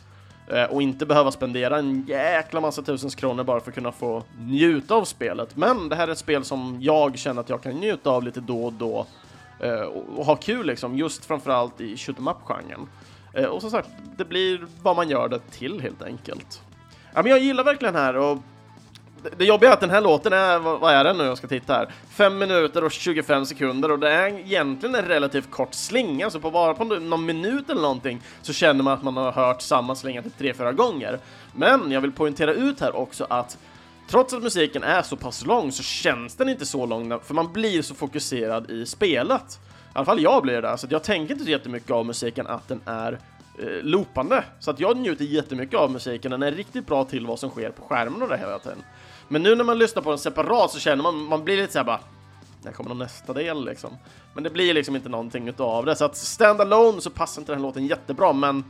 Eh, och inte behöva spendera en jäkla massa tusens kronor bara för att kunna få njuta av spelet. Men det här är ett spel som jag känner att jag kan njuta av lite då och då eh, och ha kul liksom, just framförallt i shoot-up-genren. Eh, och som sagt, det blir vad man gör det till helt enkelt. Ja, men jag gillar verkligen här och det jobbiga är att den här låten är, vad är den nu jag ska titta här? 5 minuter och 25 sekunder och det är egentligen en relativt kort slinga, så på bara på någon minut eller någonting så känner man att man har hört samma slinga till tre, fyra gånger. Men jag vill poängtera ut här också att trots att musiken är så pass lång så känns den inte så lång, för man blir så fokuserad i spelet. I alla fall jag blir det, så jag tänker inte så jättemycket av musiken att den är eh, loopande. Så att jag njuter jättemycket av musiken, den är riktigt bra till vad som sker på skärmen och det hela tiden. Men nu när man lyssnar på den separat så känner man, man blir lite såhär bara, när kommer nästa del liksom? Men det blir liksom inte någonting utav det, så att stand alone så passar inte den här låten jättebra, men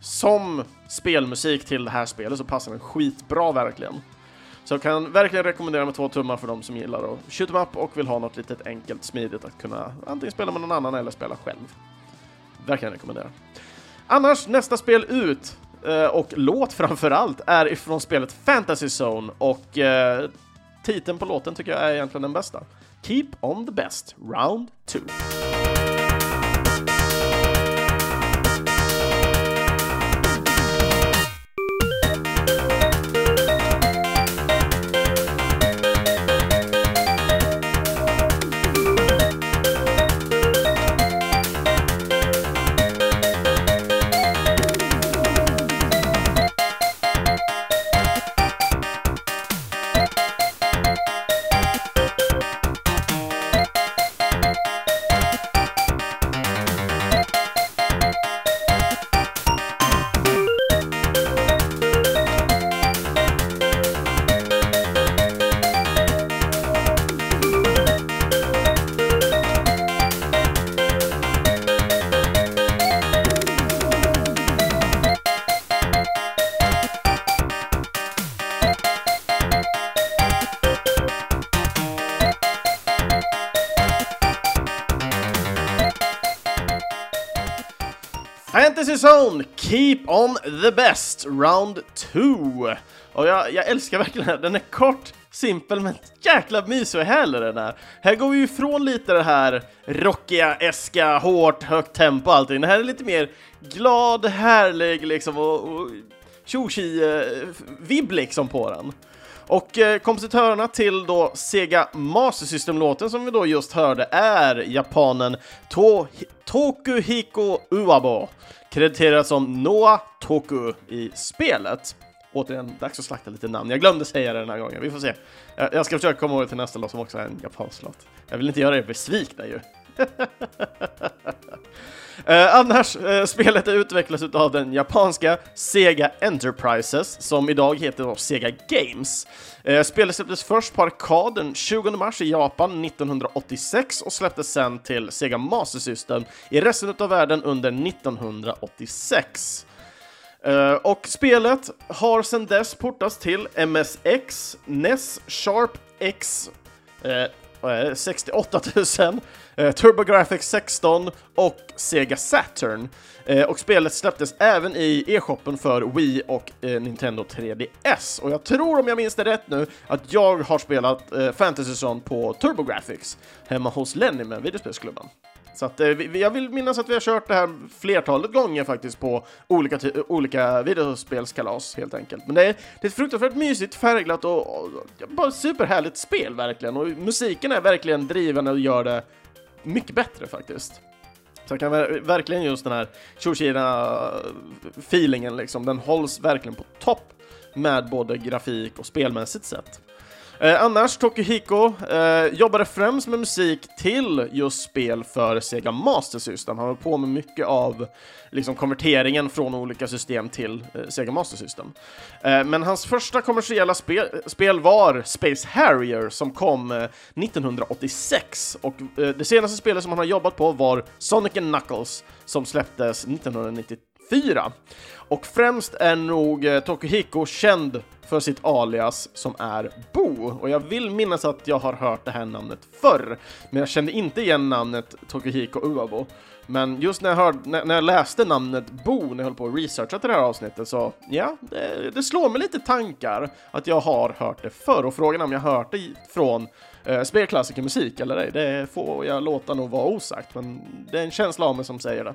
som spelmusik till det här spelet så passar den skitbra verkligen. Så jag kan verkligen rekommendera med två tummar för de som gillar att shoot em up och vill ha något litet enkelt, smidigt att kunna antingen spela med någon annan eller spela själv. Verkligen rekommendera. Annars, nästa spel ut Eh, och låt framför allt är ifrån spelet Fantasy Zone och eh, titeln på låten tycker jag är egentligen den bästa. Keep on the best, round 2. Zone, Keep on the best, round 2. Och jag, jag älskar verkligen den, här, den är kort, simpel men jäkla mysig och härlig den här. Här går vi ju ifrån lite det här rockiga, eska, hårt, högt tempo och allting. Det här är lite mer glad, härlig liksom och, och tjoshi-vibb eh, liksom på den. Och eh, kompositörerna till då Sega Master System-låten som vi då just hörde är japanen to Tokuhiko Uabo, krediterad som Noa Toku i spelet. Återigen, dags att slakta lite namn. Jag glömde säga det den här gången, vi får se. Jag, jag ska försöka komma ihåg till nästa låt som också är en japansk låt. Jag vill inte göra er besvikna ju. Eh, annars, eh, spelet är utvecklat av den japanska Sega Enterprises, som idag heter då Sega Games. Eh, spelet släpptes först på arkad den 20 mars i Japan 1986 och släpptes sen till Sega Master System i resten av världen under 1986. Uh, eh, och spelet har sedan dess portats till MSX, NES, Sharp X, uh, 68 000, eh, TurboGrafx 16 och Sega Saturn. Eh, och spelet släpptes även i e-shoppen för Wii och eh, Nintendo 3DS. Och jag tror, om jag minns det rätt nu, att jag har spelat eh, Fantasy Zone på TurboGrafx hemma hos Lenny med videospelsklubben. Så att, eh, vi, jag vill minnas att vi har kört det här flertalet gånger faktiskt på olika, olika videospelskalas helt enkelt. Men det är, det är ett fruktansvärt mysigt, färgglatt och, och, bara superhärligt spel verkligen. Och musiken är verkligen drivande och gör det mycket bättre faktiskt. Så jag kan verkligen just den här Shoshina-feelingen eh, liksom, den hålls verkligen på topp med både grafik och spelmässigt sett. Eh, annars, Tokuhiko eh, jobbade främst med musik till just spel för Sega Master System. Han höll på med mycket av liksom, konverteringen från olika system till eh, Sega Master System. Eh, men hans första kommersiella spel, spel var Space Harrier som kom eh, 1986 och eh, det senaste spelet som han har jobbat på var Sonic Knuckles som släpptes 1994. Och främst är nog eh, Tokuhiko känd för sitt alias som är Bo. Och jag vill minnas att jag har hört det här namnet förr, men jag kände inte igen namnet Tokuhiko Uabo. Men just när jag, hörde, när, när jag läste namnet Bo när jag höll på att researcha till det här avsnittet så ja, det, det slår mig lite tankar att jag har hört det förr och frågan om jag hört det från eh, spelklassikermusik eller ej, det får jag låta nog vara osagt, men det är en känsla av mig som säger det.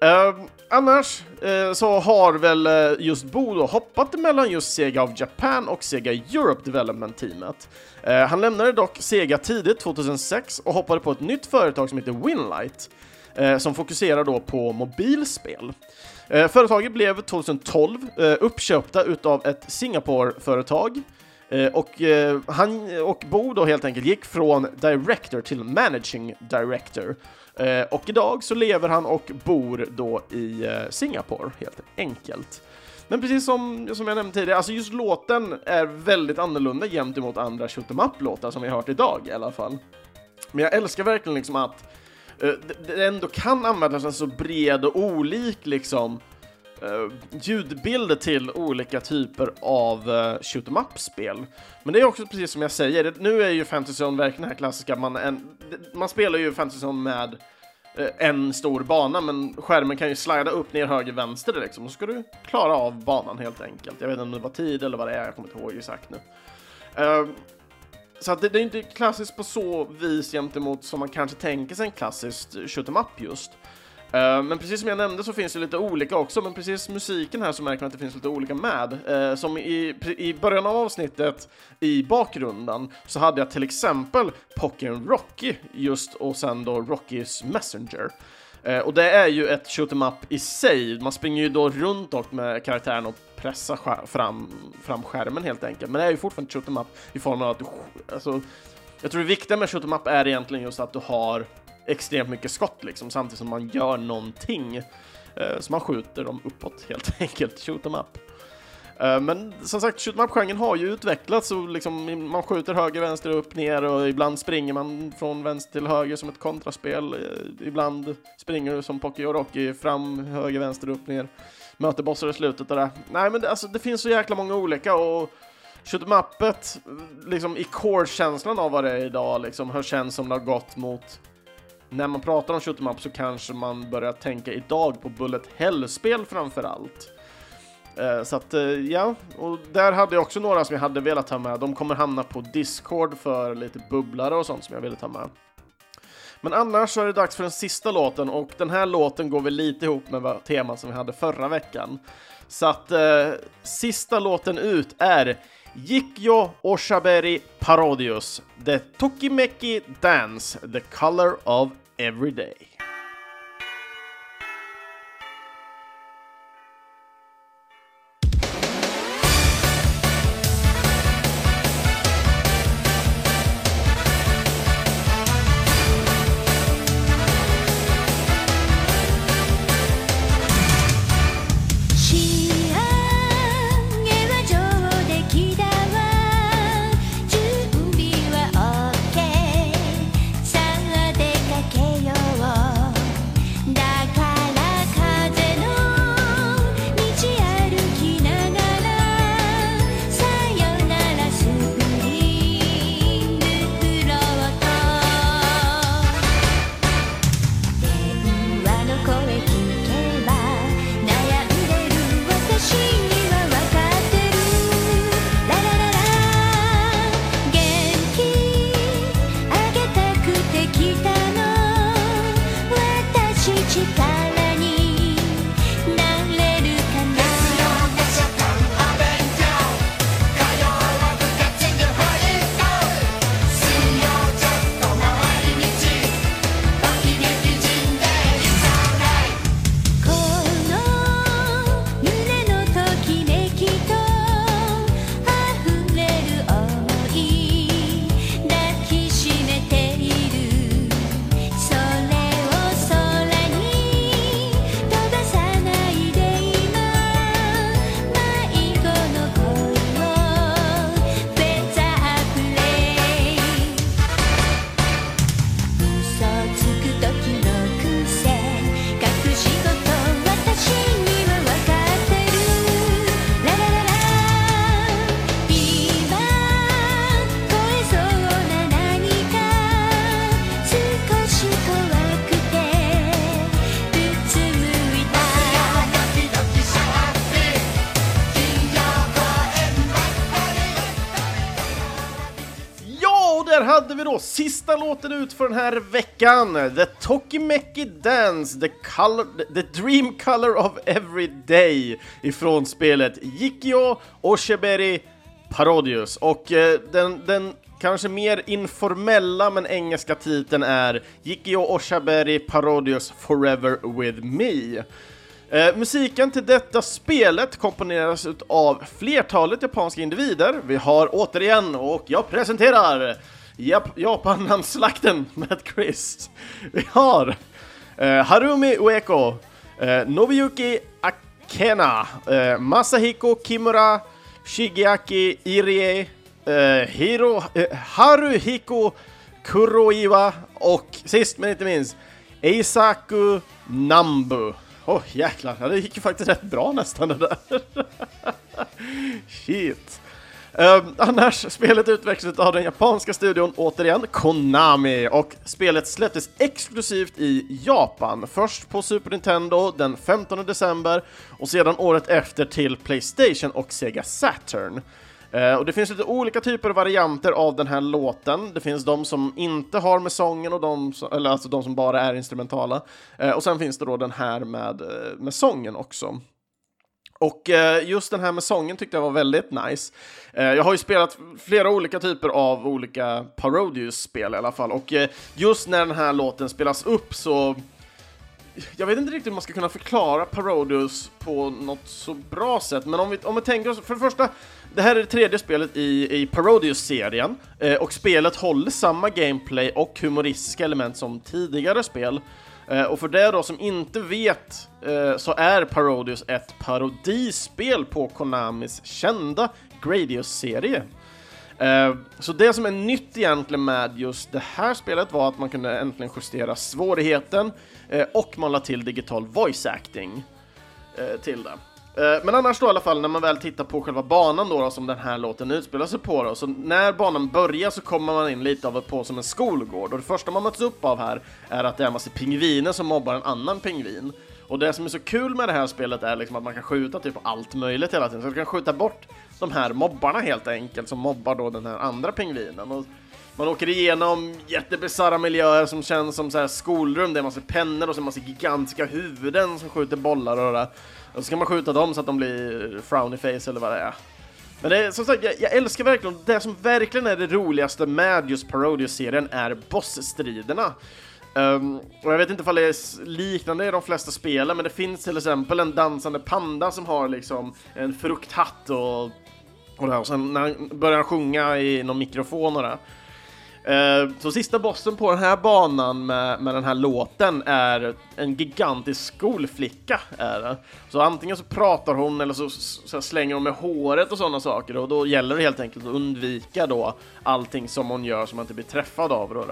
Ehm, annars uh, så har väl uh, just Bodo hoppat mellan just Sega of Japan och Sega Europe Development-teamet. Eh, han lämnade dock Sega tidigt 2006 och hoppade på ett nytt företag som heter Winlight, eh, som fokuserar då på mobilspel. företaget blev 2012 uppköpta utav ett Singapore-företag Eh, och eh, han och Bo då helt enkelt gick från Director till Managing Director Eh, och idag så lever han och bor då i eh, Singapore, helt enkelt. Men precis som, som jag nämnde tidigare, alltså just låten är väldigt annorlunda gentemot andra shoot em up-låtar som vi har hört idag i alla fall. Men jag älskar verkligen liksom att uh, det ändå kan användas en så bred och olik liksom Eh, ljudbilder till olika typer av uh, shoot em up-spel. Men det är också precis som jag säger, det, nu är ju Fantasy Zone verkligen det här klassiska, man, en, man spelar ju Fantasy Zone med uh, en stor bana, men skärmen kan ju slida upp, ner, höger, vänster liksom, och så ska du klara av banan helt enkelt. Jag vet inte om det var tid eller vad det är, jag kommer inte ihåg exakt nu. Uh, så att det, det är inte klassiskt på så vis gentemot som man kanske tänker sig en klassisk shoot em up just. Eh, men precis som jag nämnde så finns det lite olika också, men precis musiken här så märker man att det finns lite olika med. Uh, som i, i början av avsnittet, i bakgrunden, så hade jag till exempel Pocken Rocky just och sen då Rockys Messenger. Uh, och det är ju ett shoot em up i sig, man springer ju då runt och med karaktären och pressar fram, fram skärmen helt enkelt. Men det är ju fortfarande ett shoot em up i form av att du, alltså, jag tror det viktiga med shoot em up är egentligen just att du har extremt mycket skott liksom, samtidigt som man gör någonting. Eh, så man skjuter dem uppåt helt enkelt, shoot em up. Eh, men som sagt, shoot em up-genren har ju utvecklats och liksom, man skjuter höger, vänster, upp, ner och ibland springer man från vänster till höger som ett kontraspel. Eh, ibland springer du som Pocky och Rocky fram, höger, vänster, upp, ner. Möter bossar i slutet och det. Nej men det, alltså, det finns så jäkla många olika och Shoot em liksom i core-känslan av vad det är idag, liksom, har känts som det har gått mot när man pratar om shoot'em up så kanske man börjar tänka idag på Bullet Hell-spel framför allt. Eh, så att, eh, ja, och där hade jag också några som jag hade velat ha med. De kommer hamna på Discord för lite bubblare och sånt som jag ville ta med. Men annars så är det dags för den sista låten och den här låten går väl lite ihop med temat som vi hade förra veckan. Så att eh, sista låten ut är Jikyo Oshaberi Parodius, The Tokimeki Dance, The Color of every day. Sista låten ut för den här veckan. The Tokimeki Dance, the, color, the Dream Color of Every Day ifrån spelet Jikio Osheberi Parodius. Och eh, den, den kanske mer informella men engelska titeln är Jikio Oshaberi Parodius Forever With Me. Eh, musiken till detta spelet komponeras av flertalet japanska individer. Vi har återigen, och jag presenterar Japp, Japan-namnslakten med Chris. Vi har eh, Harumi Ueko, eh, Nobuyuki Akena, eh, Masahiko Kimura, Shigeaki Irie, eh, Hiro, eh, Haruhiko Kuroiwa och sist men inte minst Eisaku Nambu. Åh oh, jäklar, det gick ju faktiskt rätt bra nästan det där. Shit. Uh, annars, spelet utvecklades av den japanska studion, återigen, Konami, och spelet släpptes exklusivt i Japan. Först på Super Nintendo den 15 december och sedan året efter till Playstation och Sega Saturn. Uh, och det finns lite olika typer av varianter av den här låten. Det finns de som inte har med sången och de som, eller alltså de som bara är instrumentala. Uh, och sen finns det då den här med, eh, med sången också. Och eh, just den här med sången tyckte jag var väldigt nice. Eh, jag har ju spelat flera olika typer av olika Parodius-spel i alla fall, och eh, just när den här låten spelas upp så jag vet inte riktigt hur man ska kunna förklara Parodius på något så bra sätt, men om vi, om vi tänker oss, för det första, det här är det tredje spelet i, i Parodius-serien, och spelet håller samma gameplay och humoristiska element som tidigare spel. Eh, och för det då som inte vet eh, så är Parodius ett parodispel på Konamis kända Gradius-serie. Eh, så det som är nytt egentligen med just det här spelet var att man kunde äntligen justera svårigheten och man la till digital voice acting till det. Eh, men annars då i alla fall när man väl tittar på själva banan då, då som den här låten utspelar sig på då, så när banan börjar så kommer man in lite av på som en skolgård och det första man möts upp av här är att det är en massa pingviner som mobbar en annan pingvin. Och det som är så kul med det här spelet är liksom att man kan skjuta typ allt möjligt hela tiden, så du kan skjuta bort de här mobbarna helt enkelt som mobbar då den här andra pingvinen. Och man åker igenom jättebisarra miljöer som känns som så här skolrum, det är en massa pennor och så en massa gigantiska huvuden som skjuter bollar och det och så kan man skjuta dem så att de blir frowny face eller vad det är. Men det är, som sagt, jag, jag, älskar verkligen, det som verkligen är det roligaste med just Parodius-serien är bossstriderna. Um, och jag vet inte om det är liknande i de flesta spelen, men det finns till exempel en dansande panda som har liksom en frukthatt och och, där, och sen när han börjar han sjunga i någon mikrofon och det. Eh, så sista bossen på den här banan med, med den här låten är en gigantisk skolflicka. Är det. Så antingen så pratar hon eller så, så slänger hon med håret och sådana saker och då gäller det helt enkelt att undvika då allting som hon gör som man inte blir träffad av. Då,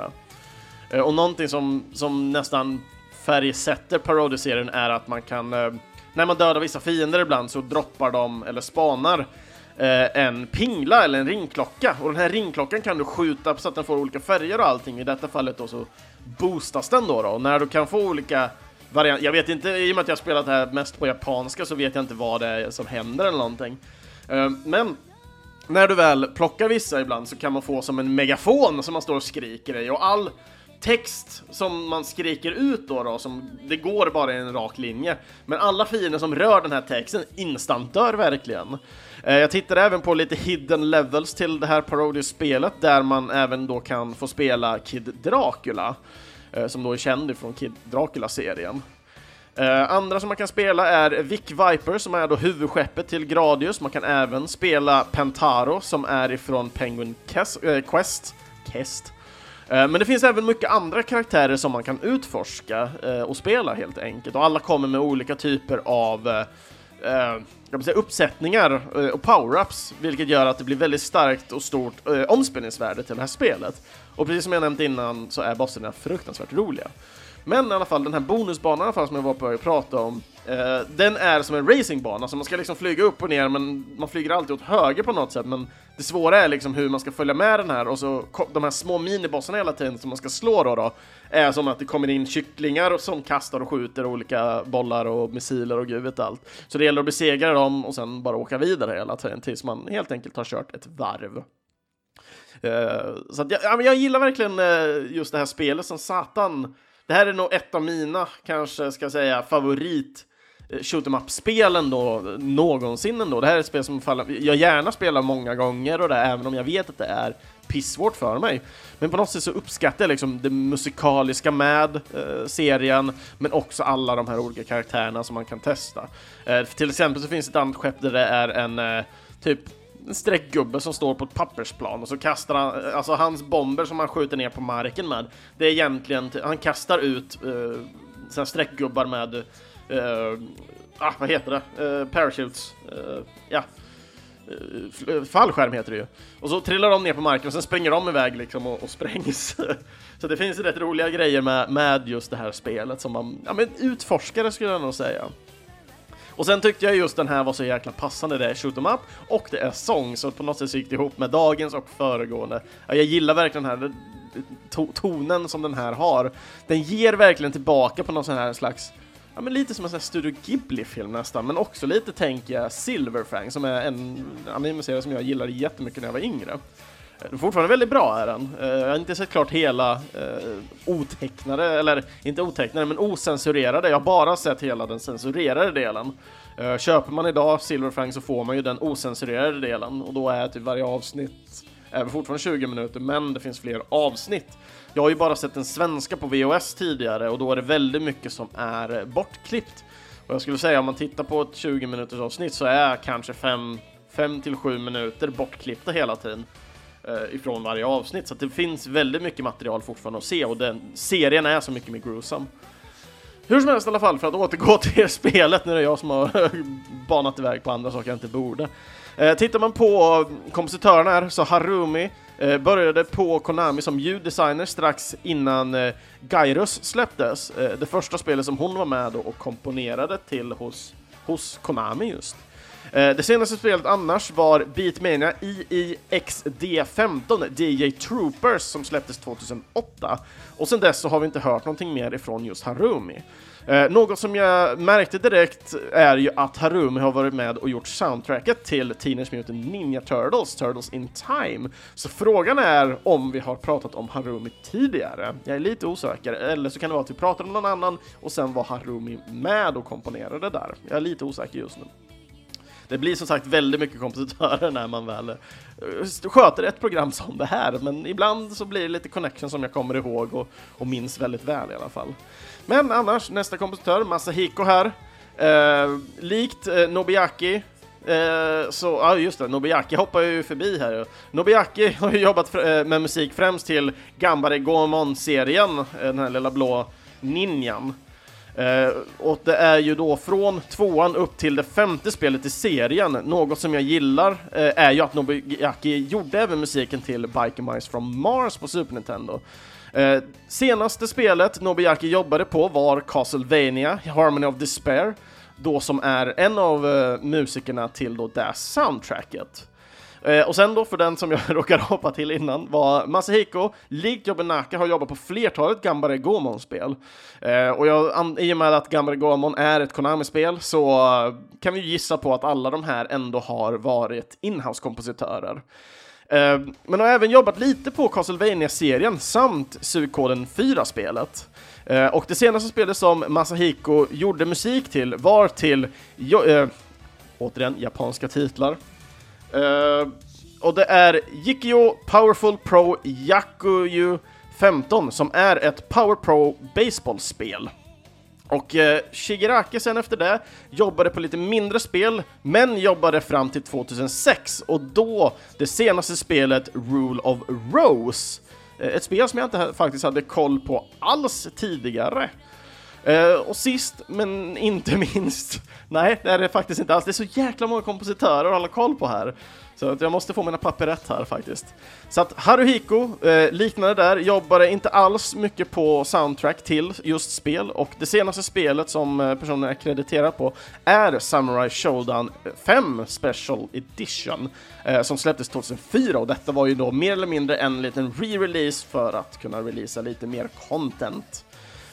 eh, och någonting som, som nästan färgsätter parodieserien är att man kan, eh, när man dödar vissa fiender ibland så droppar de, eller spanar, Eh, en pingla eller en ringklocka. Och den här ringklockan kan du skjuta så att den får olika färger och allting. I detta fallet då så boostas den då. då. Och när du kan få olika varianter, jag vet inte, i och med att jag spelat det här mest på japanska så vet jag inte vad det är som händer eller någonting. Eh, men när du väl plockar vissa ibland så kan man få som en megafon som man står och skriker i och all text som man skriker ut då, då som det går bara i en rak linje. Men alla fiender som rör den här texten instant dör verkligen. Eh, jag tittade även på lite hidden levels till det här Parodius-spelet där man även då kan få spela Kid Dracula, eh, som då är känd från Kid Dracula-serien. Eh, andra som man kan spela är Vic Viper som är då huvudskeppet till Gradius. Man kan även spela Pentaro som är ifrån Penguin Quest. Uh, Quest. Eh, men det finns även mycket andra karaktärer som man kan utforska eh, och spela helt enkelt. Och alla kommer med olika typer av eh, jag säga, uppsättningar och power-ups, vilket gör att det blir väldigt starkt och stort omspelningsvärde till det här spelet. Och precis som jag nämnt innan så är bosserna fruktansvärt roliga. Men i alla fall, den här bonusbanan i alla fall, som jag var på att prata om, eh, den är som en racingbana, så man ska liksom flyga upp och ner, men man flyger alltid åt höger på något sätt, men det svåra är liksom hur man ska följa med den här, och så de här små minibossarna hela tiden som man ska slå då, då är som att det kommer in kycklingar som kastar och skjuter olika bollar och missiler och gud vet allt. Så det gäller att besegra dem och sen bara åka vidare hela tiden tills man helt enkelt har kört ett varv. Eh, så att jag, jag gillar verkligen eh, just det här spelet som satan det här är nog ett av mina, kanske ska jag säga, favorit eh, shoot em up-spelen då, någonsin ändå. Det här är ett spel som jag gärna spelar många gånger och det, även om jag vet att det är pissvårt för mig. Men på något sätt så uppskattar jag liksom det musikaliska med eh, serien, men också alla de här olika karaktärerna som man kan testa. Eh, till exempel så finns det ett annat skepp där det är en eh, typ en streckgubbe som står på ett pappersplan och så kastar han, alltså hans bomber som han skjuter ner på marken med, det är egentligen, han kastar ut uh, streckgubbar med, uh, ah, vad heter det, uh, parachutes, uh, ja, uh, fallskärm heter det ju. Och så trillar de ner på marken och sen springer de iväg liksom och, och sprängs. så det finns rätt roliga grejer med, med just det här spelet som man, ja men utforskare skulle jag nog säga. Och sen tyckte jag just den här var så jäkla passande, det är shoot em up och det är sång, så på något sätt så gick det ihop med dagens och föregående. Jag gillar verkligen den här to tonen som den här har. Den ger verkligen tillbaka på någon sån här slags ja, men lite som en sån här Studio Ghibli-film nästan, men också lite tänker jag Silverfang som är en anime-serie som jag gillade jättemycket när jag var yngre. Eh, fortfarande väldigt bra är den. Eh, jag har inte sett klart hela eh, otecknade, eller inte otecknade, men osensurerade. Jag har bara sett hela den censurerade delen. Eh, köper man idag Silverfang så får man ju den osensurerade delen och då är typ varje avsnitt är fortfarande 20 minuter, men det finns fler avsnitt. Jag har ju bara sett den svenska på VHS tidigare och då är det väldigt mycket som är eh, bortklippt. Och jag skulle säga om man tittar på ett 20 minuters avsnitt så är kanske 5 till 7 minuter bortklippta hela tiden Eh, ifrån varje avsnitt. Så det finns väldigt mycket material fortfarande att se och den serien är så mycket mer gruesome. Hur som helst i alla fall, för att återgå till spelet, nu är det jag som har banat iväg på andra saker jag inte borde. Eh, tittar man på kompositörerna här så Harumi eh, började på Konami som ljuddesigner strax innan eh, Gyros släpptes. Eh, det första spelet som hon var med och komponerade till hos, hos Konami just. Eh, det senaste spelet annars var Beatmania IIXD15 DJ Troopers som släpptes 2008 och sen dess så har vi inte hört någonting mer ifrån just Harumi. Eh, något som jag märkte direkt är ju att Harumi har varit med och gjort soundtracket till Teenage Mutant Ninja Turtles, Turtles in Time. Så frågan är om vi har pratat om Harumi tidigare. Jag är lite osäker, eller så kan det vara att vi pratade om någon annan och sen var Harumi med och komponerade där. Jag är lite osäker just nu. Det blir som sagt väldigt mycket kompositörer när man väl eh, sköter ett program som det här, men ibland så blir det lite connection som jag kommer ihåg och, och minns väldigt väl i alla fall. Men annars, nästa kompositör, Masahiko här. Eh, likt eh, Nobiaki, eh, så, ja just det, Nobiaki hoppar ju förbi här. Nobiaki har ju jobbat eh, med musik främst till Gambare Gomon-serien, eh, den här lilla blå ninjan. Eh, och det är ju då från tvåan upp till det femte spelet i serien. Något som jag gillar eh, är ju att Nobuyaki gjorde även musiken till Biker Mice from Mars på Super Nintendo. Eh, senaste spelet Nobuyaki jobbade på var Castlevania, Harmony of Despair, då som är en av eh, musikerna till då det soundtracket. Eh, och sen då, för den som jag råkade hoppa till innan, var Masahiko, likt Jobbenaka, har jobbat på flertalet Gambare Gomon-spel. Eh, och jag, i och med att Gambare Gomon är ett Konami-spel så kan vi gissa på att alla de här ändå har varit inhouse-kompositörer. Eh, men har även jobbat lite på Castlevania-serien samt Suikoden 4-spelet. Eh, och det senaste spelet som Masahiko gjorde musik till var till, jo, eh, återigen, japanska titlar. Uh, och det är Yikio Powerful Pro Yakuyu 15 som är ett Power Pro Baseball-spel. Och eh, Shigeraki sen efter det jobbade på lite mindre spel, men jobbade fram till 2006 och då det senaste spelet Rule of Rose. Eh, ett spel som jag inte faktiskt hade koll på alls tidigare. Uh, och sist, men inte minst, nej det är det faktiskt inte alls, det är så jäkla många kompositörer att hålla koll på här. Så att jag måste få mina papper rätt här faktiskt. Så att Haruhiko, uh, liknande där, jobbade inte alls mycket på soundtrack till just spel och det senaste spelet som eh, personen är krediterad på är Samurai Showdown 5 Special Edition som släpptes 2004 och detta var ju då mer eller mindre en liten re-release för att kunna releasa lite mer content.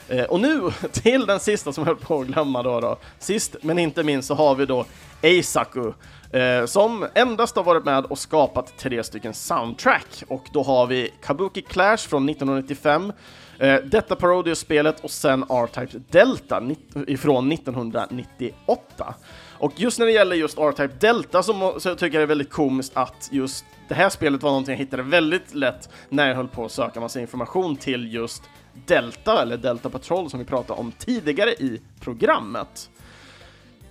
Eh, och nu till den sista som jag höll på att glömma då, då. Sist men inte minst så har vi då Eisaku eh, som endast har varit med och skapat tre stycken soundtrack. Och då har vi Kabuki Clash från 1995, eh, detta Parodius-spelet och sen R-Type Delta ifrån 1998. Och just när det gäller just R-Type Delta så, så, tycker jag det är väldigt komiskt att just det här spelet var någonting jag hittade väldigt lätt när jag höll på att söka massa information till just Delta, eller Delta Patrol som vi pratade om tidigare i programmet.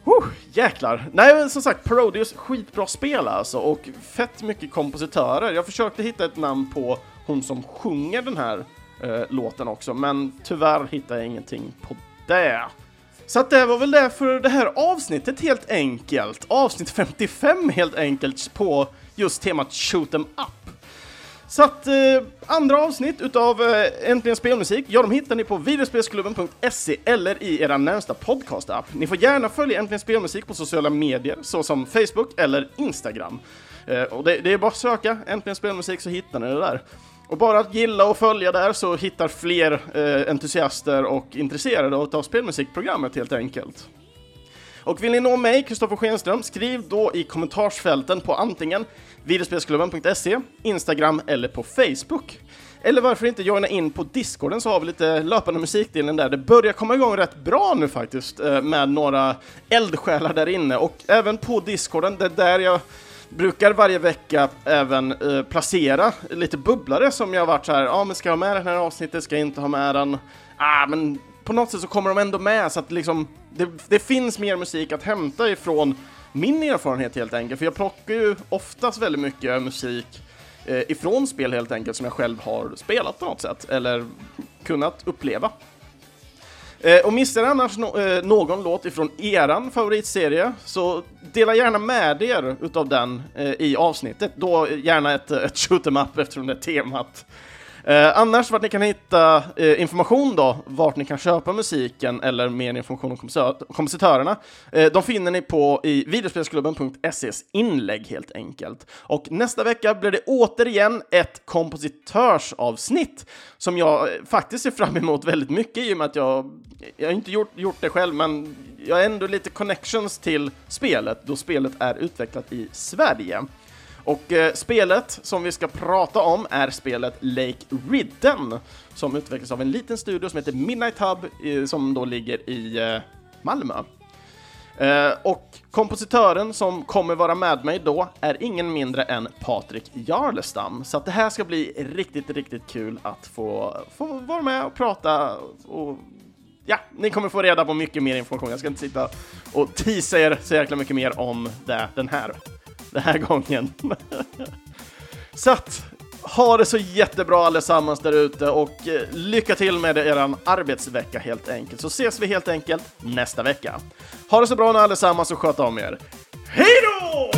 Oh, jäklar! Nej, men som sagt, Parodius, skitbra spel alltså, och fett mycket kompositörer. Jag försökte hitta ett namn på hon som sjunger den här eh, låten också, men tyvärr hittade jag ingenting på det. Så att det var väl det för det här avsnittet helt enkelt. Avsnitt 55 helt enkelt på just temat Shoot 'em Up. Så att eh, andra avsnitt utav eh, Äntligen Spelmusik, ja de hittar ni på videospelsklubben.se eller i era närmsta podcast-app. Ni får gärna följa Äntligen Spelmusik på sociala medier såsom Facebook eller Instagram. Eh, och det, det, är bara att söka Äntligen Spelmusik så hittar ni det där. Och bara att gilla och följa där så hittar fler eh, entusiaster och intresserade av spelmusikprogrammet helt enkelt. Och vill ni nå mig, Kristoffer Schenström, skriv då i kommentarsfälten på antingen videospelsklubben.se, Instagram eller på Facebook. Eller varför inte joina in på Discorden så har vi lite löpande musikdelen där. Det börjar komma igång rätt bra nu faktiskt eh, med några eldsjälar där inne och även på Discorden, det är där jag brukar varje vecka även eh, placera lite bubblare som jag varit så här, ja ah, men ska jag ha med den här avsnittet, ska jag inte ha med den? Ah, men på något sätt så kommer de ändå med så att liksom, det, det finns mer musik att hämta ifrån min erfarenhet helt enkelt, för jag plockar ju oftast väldigt mycket musik eh, ifrån spel helt enkelt som jag själv har spelat på något sätt, eller kunnat uppleva. Eh, och missar ni annars no eh, någon låt ifrån eran favoritserie så dela gärna med er utav den eh, i avsnittet. Då gärna ett, eh, ett shoot em up eftersom det är temat. Eh, annars vart ni kan hitta eh, information då, vart ni kan köpa musiken eller mer information om kompositörerna, eh, de finner ni på i videospelsklubben.ses inlägg helt enkelt. Och nästa vecka blir det återigen ett kompositörsavsnitt som jag eh, faktiskt ser fram emot väldigt mycket i och med att jag, jag har inte gjort, gjort det själv, men jag har ändå lite connections till spelet då spelet är utvecklat i Sverige. Och eh, spelet som vi ska prata om är spelet Lake Ridden som utvecklas av en liten studio som heter Midnight Hub eh, som då ligger i eh, Malmö. Eh, och kompositören som kommer vara med mig då är ingen mindre än Patrik Jarlestam. Så att det här ska bli riktigt, riktigt kul att få, få vara med och prata och ja, ni kommer få reda på mycket mer information. Jag ska inte sitta och teasa er så jäkla mycket mer om det den här den här gången. så att, ha det så jättebra allesammans där ute och eh, lycka till med er arbetsvecka helt enkelt. Så ses vi helt enkelt nästa vecka. Ha det så bra nu allesammans och sköt om er. Hej då!